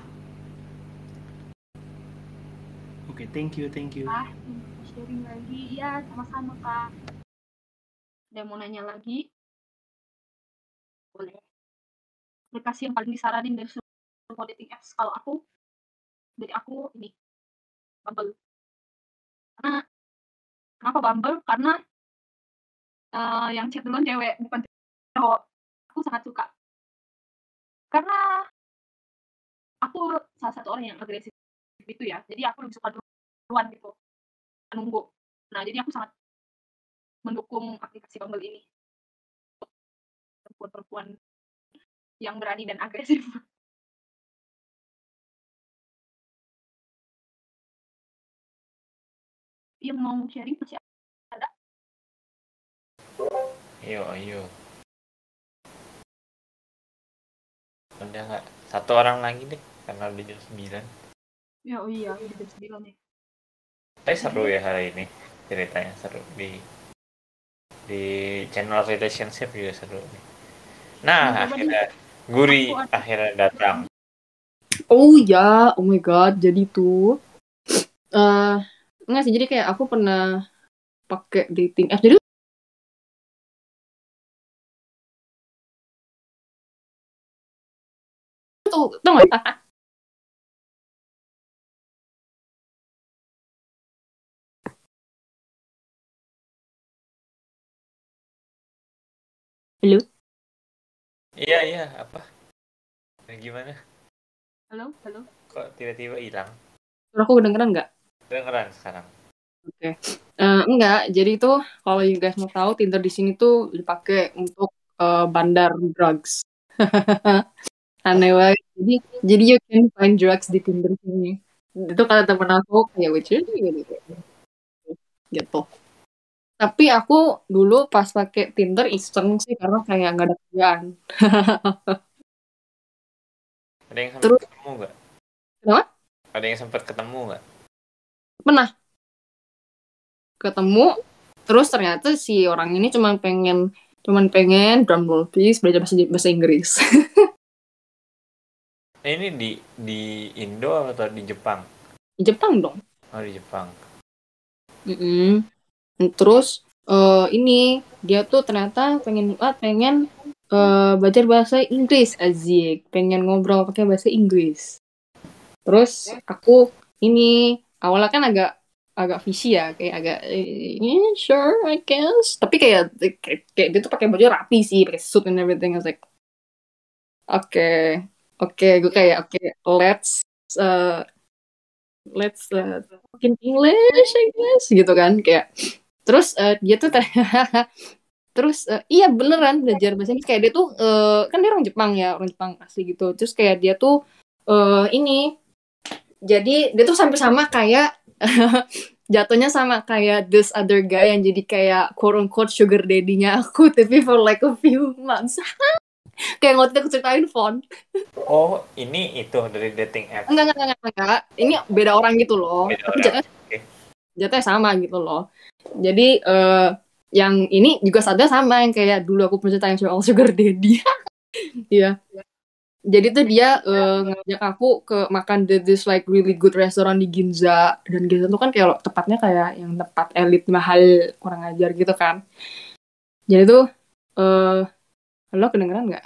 S6: Oke, thank you, thank you.
S1: ah sharing lagi. Ya sama-sama kak. Ada mau nanya lagi? Boleh. Aplikasi yang paling disaranin dari semua dating apps? Kalau aku dari aku ini Bumble. Karena kenapa Bumble? Karena eh, yang chat duluan cewek bukan cowok. Aku sangat suka. Karena aku salah satu orang yang agresif gitu ya jadi aku lebih suka duluan gitu nunggu nah jadi aku sangat mendukung aplikasi Bumble ini perempuan-perempuan yang berani dan agresif yang mau sharing masih ada
S2: Ayo, ayo. Udah nggak? Satu orang lagi deh, karena udah jam 9.
S1: Ya oh iya udah jam sembilan ya
S2: Tapi seru ya hari ini ceritanya seru di di channel relationship juga seru nih. Nah,
S1: Nah,
S2: akhirnya Guri akhirnya datang.
S8: Oh ya, oh my god, jadi tuh eh enggak sih, jadi kayak aku pernah pakai dating app. Jadi tuh, tau gak? Halo?
S2: Iya, iya, apa? Nah, gimana?
S1: halo halo
S2: Kok tiba-tiba hilang?
S8: Suara aku kedengeran nggak?
S2: Dengeran sekarang.
S8: Oke. Eh, enggak, jadi itu kalau you guys mau tahu Tinder di sini tuh dipakai untuk eh, bandar drugs. Aneh banget. Jadi jadi you can find drugs di Tinder sini. Itu kata temen aku kayak which is gitu. Gitu. Tapi aku dulu pas pakai Tinder iseng sih karena kayak nggak ada kerjaan.
S2: Ada yang sempat
S8: Terus-
S2: ketemu nggak?
S8: Kenapa?
S2: Ada yang sempat ketemu nggak?
S8: Pernah ketemu terus ternyata si orang ini cuma pengen cuman pengen drum roll please belajar bahasa, bahasa Inggris.
S2: Eh, ini di di Indo atau di Jepang?
S8: Di Jepang dong.
S2: Oh, di Jepang.
S8: Mm-mm. Terus eh, ini dia tuh ternyata pengen ah, pengen eh, belajar bahasa Inggris Azik, pengen ngobrol pakai bahasa Inggris. Terus aku ini awalnya kan agak agak visi ya, kayak agak eh, yeah, sure I guess. Tapi kayak kayak, kayak dia tuh pakai baju rapi sih, pakai suit and everything. I was like, oke, oke, gue kayak oke, let's uh, let's uh, talk in English, I guess, gitu kan, kayak terus eh, dia tuh ter- terus eh, iya beneran belajar bahasa Inggris kayak dia tuh eh, kan dia orang Jepang ya orang Jepang asli gitu terus kayak dia tuh eh, ini jadi dia tuh sampai sama kayak jatuhnya sama kayak this other guy yang jadi kayak quote unquote sugar daddy-nya aku tapi for like a few months kayak itu aku ceritain font
S2: Oh, ini itu dari dating app.
S8: enggak enggak enggak, enggak. ini beda orang gitu loh
S2: Beda
S8: tapi
S2: orang. Oke.
S8: Jatuhnya sama gitu loh. Jadi eh yang ini juga sadar sama yang kayak dulu aku pernah ceritain soal sugar daddy. Iya. Jadi tuh dia eh, ngajak aku ke makan di this like really good restaurant di Ginza. Dan Ginza tuh kan kayak tepatnya kayak yang tempat elit mahal kurang ajar gitu kan. Jadi tuh eh halo kedengeran nggak?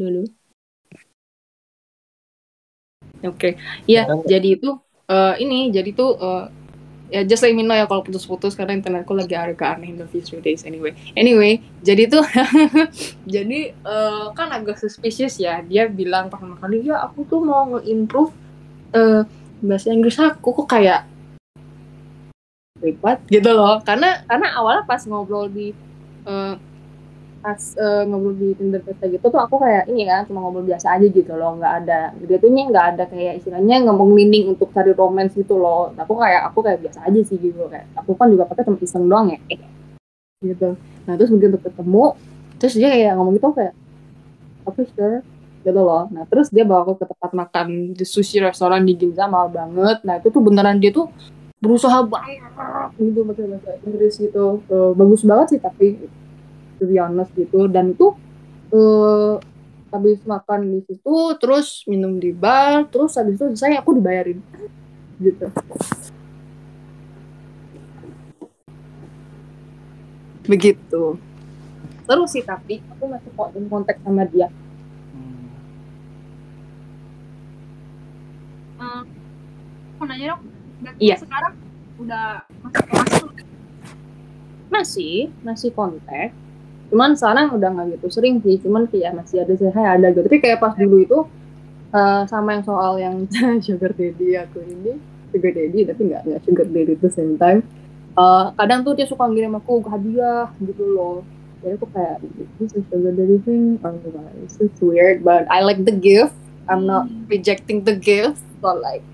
S8: Dulu. Oke. Iya, jadi itu eh, ini jadi tuh eh, ya just let me know ya kalau putus-putus karena internetku lagi agak aneh in the few days anyway. Anyway jadi tuh jadi eh, kan agak suspicious ya. Dia bilang pertama kali ya aku tuh mau nge-improve eh, bahasa Inggris aku. Kok kayak ribet gitu loh. Karena karena awalnya pas ngobrol di eh, pas eh, ngobrol di Tinder Pesta gitu tuh aku kayak ini kan cuma ngobrol biasa aja gitu loh nggak ada dia tuh nggak ada kayak istilahnya ngomong meaning untuk cari romance gitu loh. Aku kayak aku kayak biasa aja sih gitu kayak aku kan juga pakai cuma iseng doang ya. Eh, gitu. Nah terus begitu ketemu terus dia kayak ngomong gitu kayak aku sure gitu loh. Nah terus dia bawa aku ke tempat makan di sushi restoran di Ginza mahal banget. Nah itu tuh beneran dia tuh berusaha banget gitu bahasa Inggris gitu. Eh, bagus banget sih tapi to be honest gitu. Dan itu eh habis makan di situ terus minum di bar terus habis itu selesai aku dibayarin. Gitu. Begitu. Terus sih tapi aku masih kok in kontak sama dia.
S6: Hmm.
S1: Eh, aku nanya dong, berarti
S8: Iya.
S1: sekarang udah masuk
S8: masih masih kontak cuman sekarang udah nggak gitu sering sih cuman kayak masih ada sih ada gitu. Tapi kayak pas dulu itu eh, sama yang soal yang sugar daddy aku ini sugar daddy tapi nggak nggak sugar daddy the same time Eh, kadang tuh dia suka ngirim aku hadiah gitu loh. Jadi aku kayak this is sugar daddy thing. Oh my it's just weird but I like the gift. I'm not rejecting the gift but like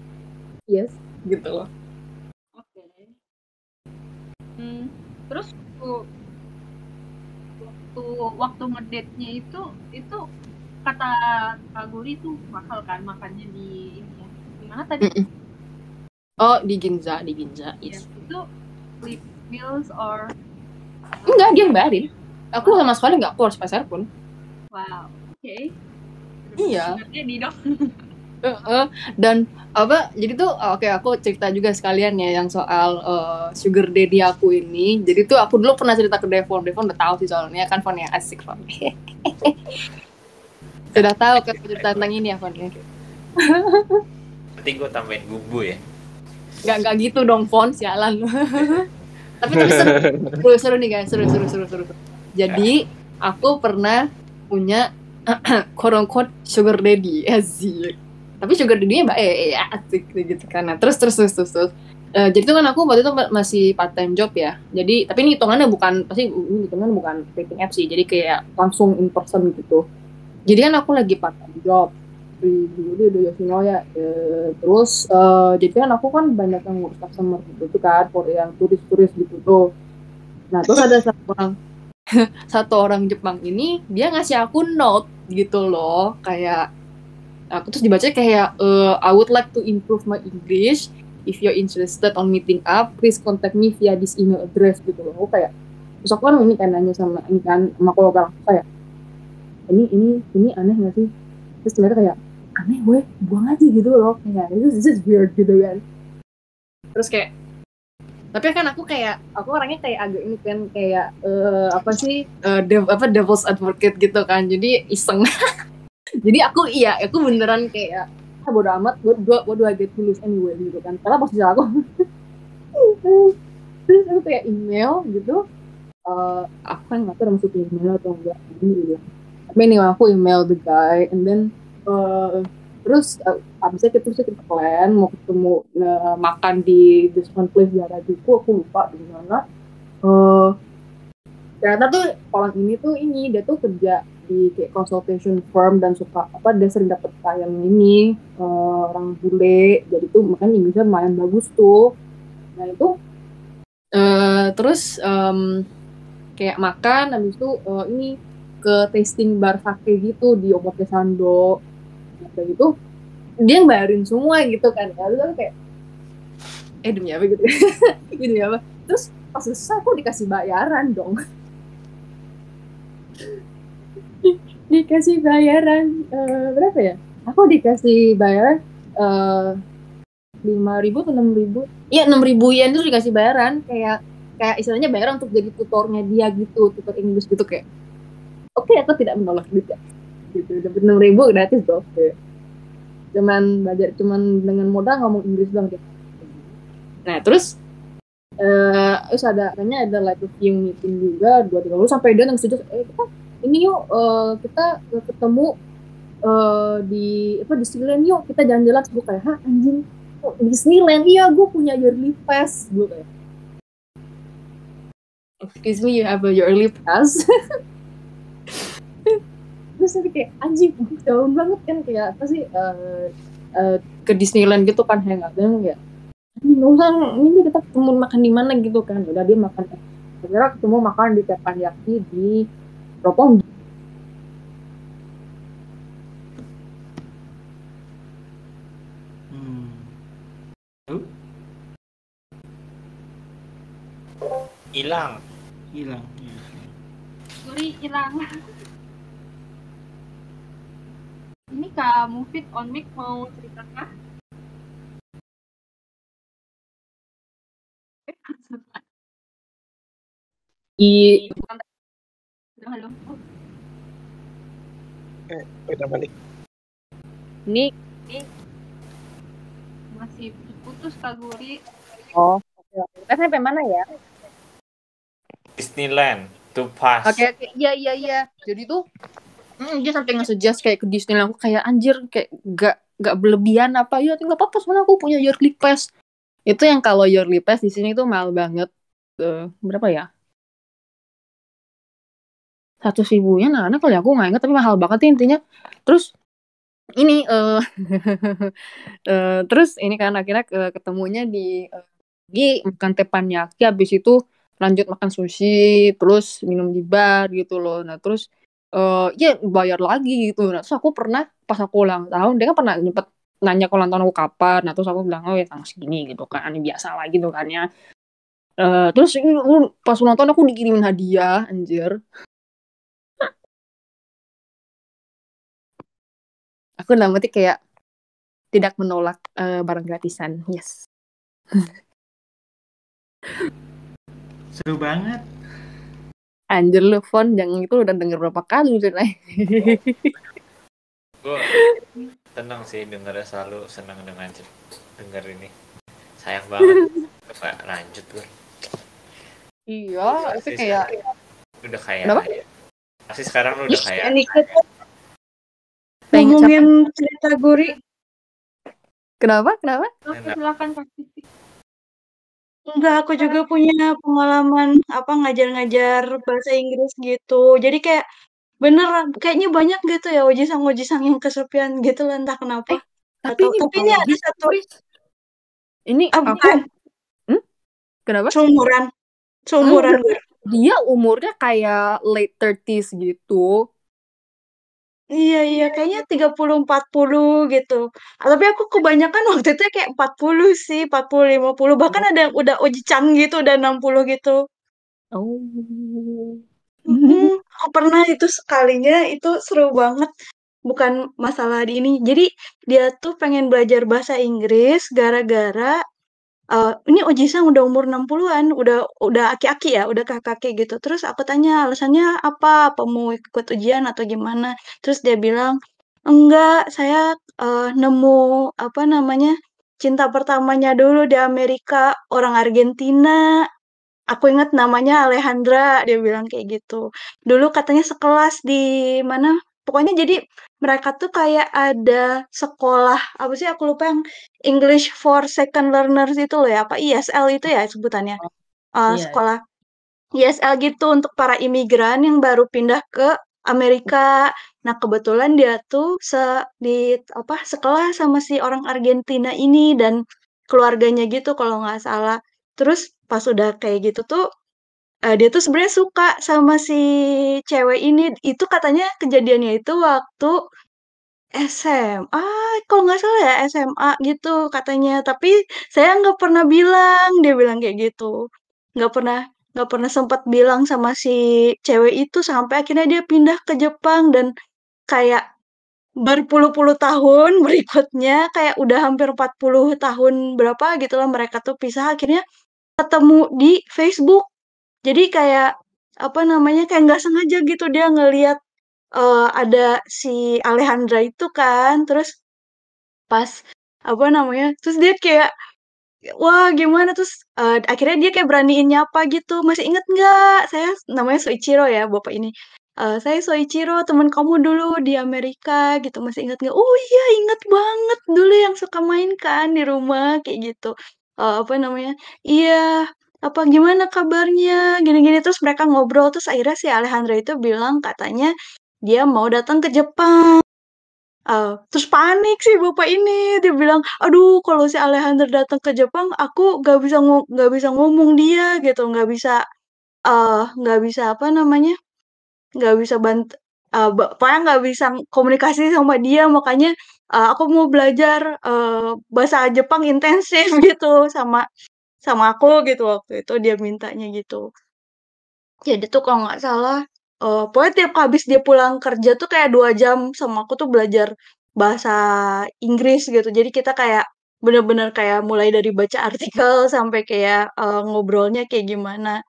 S8: yes gitu loh.
S1: Oke. Hmm, terus waktu ngedate-nya itu itu kata Kak Guri itu mahal kan makannya di ini ya. Di mana tadi?
S8: Oh di Ginza di Ginza
S1: Ya,
S8: yes
S1: itu flip meals or
S8: Enggak, dia yang bayarin. Aku sama sekali nggak keluar sepeser pun.
S1: wow. Oke.
S8: Iya.
S1: Berarti di dong.
S8: Dan apa? Jadi tuh oke aku cerita juga sekalian ya yang soal eh, sugar daddy aku ini. Jadi tuh aku dulu pernah cerita ke Devon. Devon udah tahu sih soalnya kan Fon yang asik Fon. Sudah tahu kan cerita tentang ini ya Fon ya.
S2: Nanti gue tambahin bumbu ya.
S8: Gak gak gitu dong Fon sialan. tapi tapi seru, seru, seru nih guys, seru seru seru seru. Jadi aku pernah punya quote unquote sugar daddy asik. Tapi sugar daddy-nya mbak eh ya asik gitu kan. Nah, terus terus terus terus. terus. Eh, jadi itu kan aku waktu itu ma- masih part time job ya. Jadi tapi ini hitungannya bukan pasti ini hitungannya bukan dating app sih. Jadi kayak langsung in person gitu. Jadi kan aku lagi part time job di di di Yoshinoya Eh, terus eh, jadi kan aku kan banyak yang ngurus customer gitu tuh kan for yang turis-turis gitu tuh nah terus ada satu orang satu orang Jepang ini dia ngasih aku note gitu loh kayak aku terus dibaca kayak eh, I would like to improve my English. If you're interested on meeting up please contact me via this email address gitu loh. Aku kayak terus aku kan ini kan nanya sama ini kan sama kolega aku kayak ini ini ini aneh gak sih? Terus ternyata kayak aneh gue buang aja gitu loh. Kayak this is weird gitu kan. Terus kayak tapi kan aku kayak aku orangnya kayak agak ini kan kayak eh, apa sih eh, dev- apa devil's advocate gitu kan. Jadi iseng jadi aku iya aku beneran kayak ah, bodo amat do, what do I get lose anyway gitu kan. Karena posisi aku terus aku kayak email gitu eh aku kan nggak tahu masuk email atau enggak? Ini gitu tapi anyway aku email the guy and then eh, terus uh, abisnya kita terus kita plan mau ketemu eh, makan di this one place di Harajuku aku lupa di mana. Eh ternyata tuh orang ini tuh ini dia tuh kerja di kayak consultation firm dan suka apa dia sering dapet klien ini eh, orang bule. Jadi tuh makanya Inggrisnya lumayan bagus tuh. Nah itu eh terus em, kayak makan habis itu eh, ini ke tasting bar sake gitu di Omote Sando. Kayak gitu dia yang bayarin semua gitu kan. Lalu aku kayak eh demi apa gitu? Demi apa? Terus pas selesai aku dikasih bayaran dong dikasih bayaran eh, berapa ya? Aku dikasih bayaran lima ribu atau enam ribu. Iya enam ribu yen itu dikasih bayaran. Kayak kayak istilahnya bayaran untuk jadi tutornya dia gitu tutor Inggris gitu kayak. Oke aku tidak menolak ya gitu dapat enam ribu gratis tuh oke cuman belajar cuman dengan modal ngomong Inggris doang gitu nah terus eh terus ada katanya ada like review meeting juga dua tiga lalu sampai dia yang setuju eh kita ini yuk eh, kita ketemu eh, di apa Disneyland yuk. Kita jalan-jalan gue kayak hah anjing kok Disneyland? Iya gue punya yearly pass gue kayak. Excuse me you have a yearly pass? Terus tapi kayak anjing jauh banget kan kayak apa sih eh, eh, ke Disneyland gitu kan hangout dan ya ini nggak usah ini kita ketemu makan di mana gitu kan. Udah dia makan kira ketemu makan di Teppanyaki di Roppongi
S6: Hmm.
S2: Hilang.
S6: hilang. Iya.
S1: Guri hilang. Ini Kak Mufid on mic mau cerita kah? Eh,
S8: di
S1: Halo. Oh,
S9: Eh, udah balik.
S8: ini
S1: masih putus Kak Guri.
S8: oh Kita sampai mana ya
S2: Disneyland. To pass.
S8: Oke, oke, iya iya iya. Jadi tuh mm, dia sampai nge-suggest kayak ke Disneyland aku kayak anjir kayak gak gak berlebihan apa ya nggak apa-apa soalnya aku punya yearly pass. Itu yang kalau yearly pass di sini tuh mahal banget. Eh, berapa ya? Satu ribunya nah, nah kalau aku nggak inget tapi mahal banget intinya. Terus ini eh eh, terus ini kan akhirnya ke- ketemunya di eh, di makan teppanyaki habis itu lanjut makan sushi terus minum di bar gitu loh. Nah terus eh ya bayar lagi gitu. Nah terus aku pernah pas aku ulang tahun dia kan pernah nyempet nanya ulang tahun aku kapan. Nah terus aku bilang oh ya tanggal segini gitu kan. Ini biasa lah gitu kan ya. Eh, terus uh, pas ulang tahun aku dikirimin hadiah anjir aku dalam arti kayak tidak menolak eh, barang gratisan yes
S6: Seru banget.
S8: anjir lu Fon jangan itu udah denger berapa kali udah
S2: Gue senang sih dengernya selalu senang dengan denger ini. Sayang banget. Gak lanjut gue.
S8: iya itu kayak
S2: udah kayak
S8: Kenapa?
S2: ya. Pasti sekarang lu udah kayak
S8: pengen
S10: ngomongin cerita Guri.
S8: kenapa kenapa
S1: silakan.
S10: Enggak, aku juga punya pengalaman apa ngajar-ngajar bahasa Inggris gitu. Jadi kayak bener kayaknya banyak gitu ya ojisang-ojisang yang kesepian gitu lah entah kenapa.
S8: Eh, tapi
S10: Atau
S8: ini
S10: tapi ini ada satu
S8: ini
S10: ah,
S8: aku hmm? kenapa
S10: seumuran seumuran Gur.
S8: dia umurnya kayak late 30s gitu
S10: Iya iya kayaknya 30 40 gitu. Ah, Tapi aku kebanyakan waktu itu kayak 40 sih, 40 50 bahkan ada yang udah oji-chan gitu, udah 60 gitu.
S8: oh
S10: Mm, aku pernah itu sekalinya itu seru banget. Bukan masalah di ini. Jadi dia tuh pengen belajar bahasa Inggris gara-gara eh, ini Oji-san udah umur 60-an, udah udah aki-aki ya, udah kakek gitu. Terus aku tanya alasannya apa? Apa mau ikut ujian atau gimana? Terus dia bilang, "Enggak, saya eh, nemu apa namanya? cinta pertamanya dulu di Amerika, orang Argentina." Aku ingat namanya Alejandra, dia bilang kayak gitu. Dulu katanya sekelas di mana? Pokoknya jadi mereka tuh kayak ada sekolah apa sih aku lupa yang English for Second Learners itu loh ya, apa ISL itu ya sebutannya. Eh,
S8: iya
S10: sekolah ISL gitu untuk para imigran yang baru pindah ke Amerika. Nah, kebetulan dia tuh se di apa sekelas sama si orang Argentina ini dan keluarganya gitu kalau nggak salah. Terus pas udah kayak gitu tuh eh, dia tuh sebenarnya suka sama si cewek ini. Itu katanya kejadiannya itu waktu SMA, kalau nggak salah ya SMA gitu katanya. Tapi saya nggak pernah bilang, dia bilang kayak gitu. Nggak pernah nggak pernah sempat bilang sama si cewek itu sampai akhirnya dia pindah ke Jepang dan kayak berpuluh-puluh tahun berikutnya kayak udah hampir 40 tahun berapa gitu lah mereka tuh pisah akhirnya ketemu di Facebook. Jadi kayak apa namanya kayak nggak sengaja gitu dia ngelihat eh, ada si Alejandra itu kan terus pas apa namanya terus dia kayak wah gimana? Terus uh, akhirnya dia kayak beraniin nyapa gitu masih inget nggak? Saya namanya Soichiro ya bapak ini. Uh, saya Soichiro teman kamu dulu di Amerika gitu masih inget nggak? Oh iya inget banget dulu yang suka main kan di rumah kayak gitu. Uh, apa namanya iya apa gimana kabarnya? Gini-gini terus mereka ngobrol terus akhirnya si Alejandra itu bilang katanya dia mau datang ke Jepang. Uh, terus panik sih bapak ini, dia bilang, "Aduh kalau si Alejandro datang ke Jepang aku nggak bisa nggak bisa ngomong dia gitu, nggak bisa, uh, nggak bisa apa namanya, nggak bisa bant uh, pokoknya nggak bisa komunikasi sama dia. Makanya, uh, aku mau belajar, uh, bahasa Jepang intensif gitu sama sama aku gitu waktu itu dia mintanya gitu. Jadi tuh kalau nggak salah uh, pokoknya tiap habis dia pulang kerja tuh kayak dua jam sama aku tuh belajar bahasa Inggris gitu. Jadi kita kayak bener-bener kayak mulai dari baca artikel sampai kayak uh, ngobrolnya kayak gimana.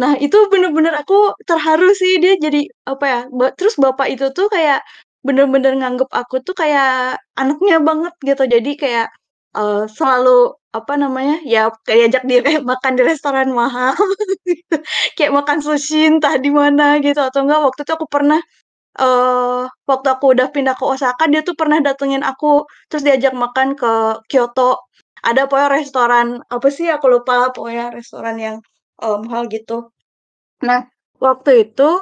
S10: Nah itu bener-bener aku terharu sih dia jadi apa ya? Terus bapak itu tuh kayak bener-bener nganggep aku tuh kayak anaknya banget gitu. Jadi kayak uh, selalu apa namanya ya kayak ajak dia makan di restoran mahal gitu. kayak makan sushi entah di mana gitu atau enggak. Waktu itu aku pernah uh, waktu aku udah pindah ke Osaka dia tuh pernah datengin aku terus diajak makan ke Kyoto. Ada pokoknya restoran apa sih aku lupa pokoknya restoran yang um, mahal gitu. Nah waktu itu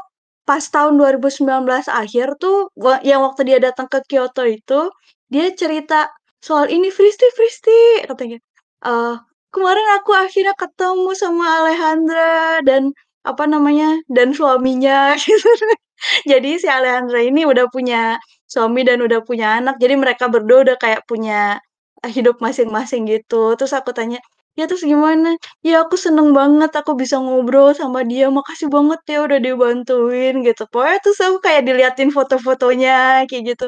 S10: pas tahun 2019 akhir tuh yang waktu dia datang ke Kyoto itu dia cerita soal ini Fristi Fristi katanya uh, kemarin aku akhirnya ketemu sama Alejandra dan apa namanya dan suaminya gitu. Jadi si Alejandra ini udah punya suami dan udah punya anak. Jadi mereka berdua udah kayak punya hidup masing-masing gitu. Terus aku tanya, ya terus gimana? Ya aku seneng banget aku bisa ngobrol sama dia. Makasih banget ya udah dibantuin gitu. Pokoknya terus aku kayak diliatin foto-fotonya kayak gitu.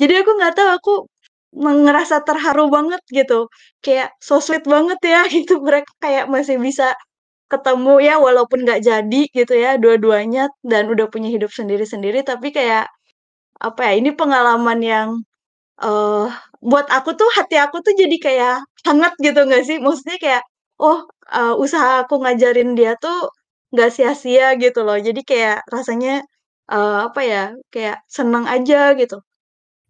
S10: Jadi aku nggak tahu aku ngerasa terharu banget gitu. Kayak so sweet banget ya gitu, mereka kayak masih bisa ketemu ya walaupun nggak jadi gitu ya dua-duanya dan udah punya hidup sendiri-sendiri tapi kayak apa ya, ini pengalaman yang, uh, buat aku tuh hati aku tuh jadi kayak hangat gitu nggak sih? Maksudnya kayak, oh, uh, usaha aku ngajarin dia tuh nggak sia-sia gitu loh. Jadi kayak rasanya, uh, apa ya, kayak seneng aja gitu.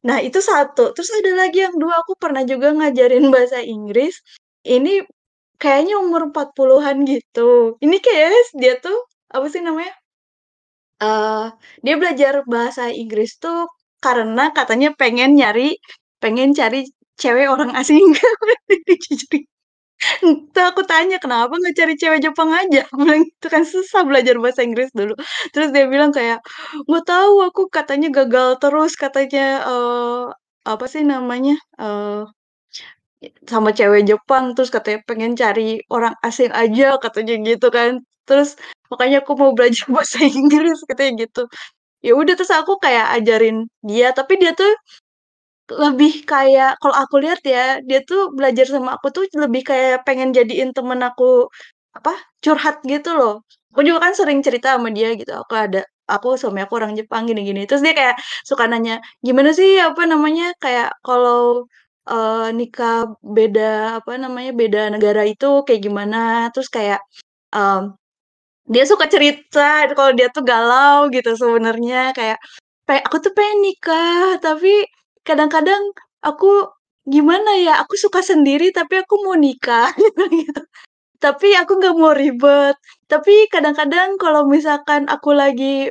S10: Nah, itu satu. Terus ada lagi yang dua, aku pernah juga ngajarin bahasa Inggris. Ini kayaknya umur 40-an gitu. Ini kayaknya dia tuh, apa sih namanya? Uh, dia belajar bahasa Inggris tuh karena katanya pengen nyari pengen cari cewek orang asing. Tuh aku tanya, "Kenapa nggak cari cewek Jepang aja?" bilang itu "Kan susah belajar bahasa Inggris dulu." Terus dia bilang kayak, "Nggak tahu aku katanya gagal terus," katanya, uh, apa sih namanya, uh, sama cewek Jepang, terus katanya pengen cari orang asing aja, katanya gitu kan. Terus, "Makanya aku mau belajar bahasa Inggris," katanya gitu. Ya udah, terus aku kayak ajarin dia, tapi dia tuh lebih kayak kalau aku lihat ya, dia tuh belajar sama aku tuh lebih kayak pengen jadiin temen aku, apa, curhat gitu loh. Aku juga kan sering cerita sama dia gitu, aku ada aku suami aku orang Jepang gini-gini. Terus dia kayak suka nanya, "Gimana sih, apa namanya, kayak kalau, uh, nikah beda, apa namanya, beda negara itu kayak gimana?" Terus kayak, um, dia suka cerita kalau dia tuh galau gitu sebenarnya kayak, "Pe aku tuh pengen nikah, tapi kadang-kadang aku gimana ya, aku suka sendiri tapi aku mau nikah," gitu. "Tapi aku nggak mau ribet. Tapi kadang-kadang kalau misalkan aku lagi"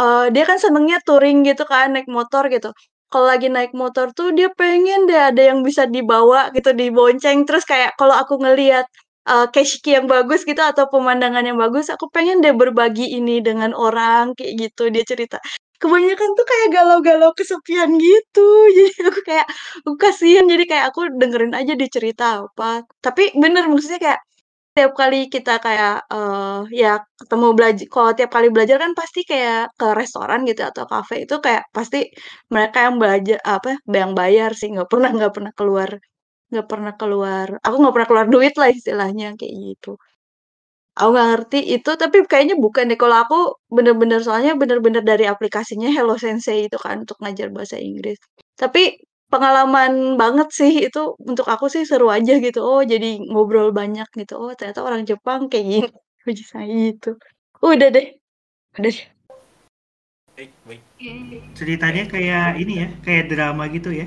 S10: uh, dia kan senengnya touring gitu kan, naik motor gitu. Kalau lagi naik motor tuh dia pengen deh ada yang bisa dibawa gitu, dibonceng. Terus kayak kalau aku ngelihat, uh, keshiki yang bagus gitu atau pemandangan yang bagus, aku pengen deh berbagi ini dengan orang, kayak gitu dia cerita. Kebanyakan tuh kayak galau-galau kesepian gitu. Jadi aku kayak, aku kasihan, jadi kayak aku dengerin aja dia cerita apa. Tapi bener, maksudnya kayak tiap kali kita kayak, uh, ya ketemu belajar kalau tiap kali belajar kan pasti kayak ke restoran gitu atau kafe itu kayak pasti mereka yang belajar apa, yang bayar sih, nggak pernah nggak pernah keluar nggak pernah keluar aku nggak pernah keluar duit lah istilahnya, kayak gitu. Aku nggak ngerti itu, tapi kayaknya bukan deh, kalau aku bener-bener soalnya bener-bener dari aplikasinya Hello Sensei itu kan untuk ngajar bahasa Inggris. Tapi pengalaman banget sih itu untuk aku sih seru aja gitu. Oh, jadi ngobrol banyak gitu. Oh, ternyata orang Jepang kayak gini. Uji saya gitu. Udah deh. Udah deh.
S2: Baik, baik.
S1: Oke.
S6: Ceritanya kayak ini ya, kayak drama gitu ya.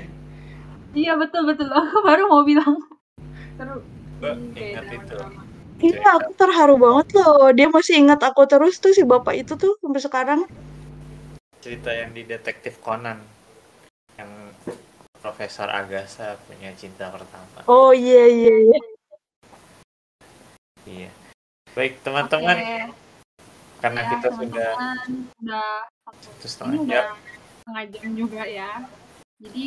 S1: Iya betul betul. Aku baru mau bilang. Seru.
S2: Ingat itu.
S1: drama-drama.
S10: Iya, aku terharu banget loh. Dia masih ingat aku terus tuh si bapak itu tuh sampai sekarang.
S2: Cerita yang di Detektif Conan. Yang Profesor Agatha punya cinta pertama.
S10: Oh iya iya iya.
S2: Iya. Baik, teman-teman.
S1: Oke.
S2: Karena
S1: Ya,
S2: kita sudah
S1: teman-teman udah
S2: satu
S1: ini
S2: setengah
S1: udah
S2: jam.
S1: setengah jam juga ya. Jadi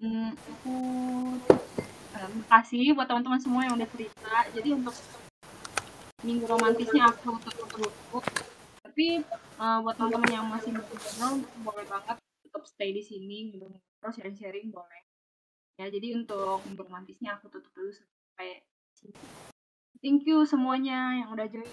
S1: mm, aku eh, makasih buat teman-teman semua yang udah cerita. Jadi untuk minggu romantisnya aku dulu. Tapi eh, buat teman-teman yang masih ngobrol boleh banget tetap stay di sini ngobrol sharing-sharing boleh. Ya, jadi untuk minggu romantisnya aku tutup dulu sampai sini. Thank you semuanya yang udah join.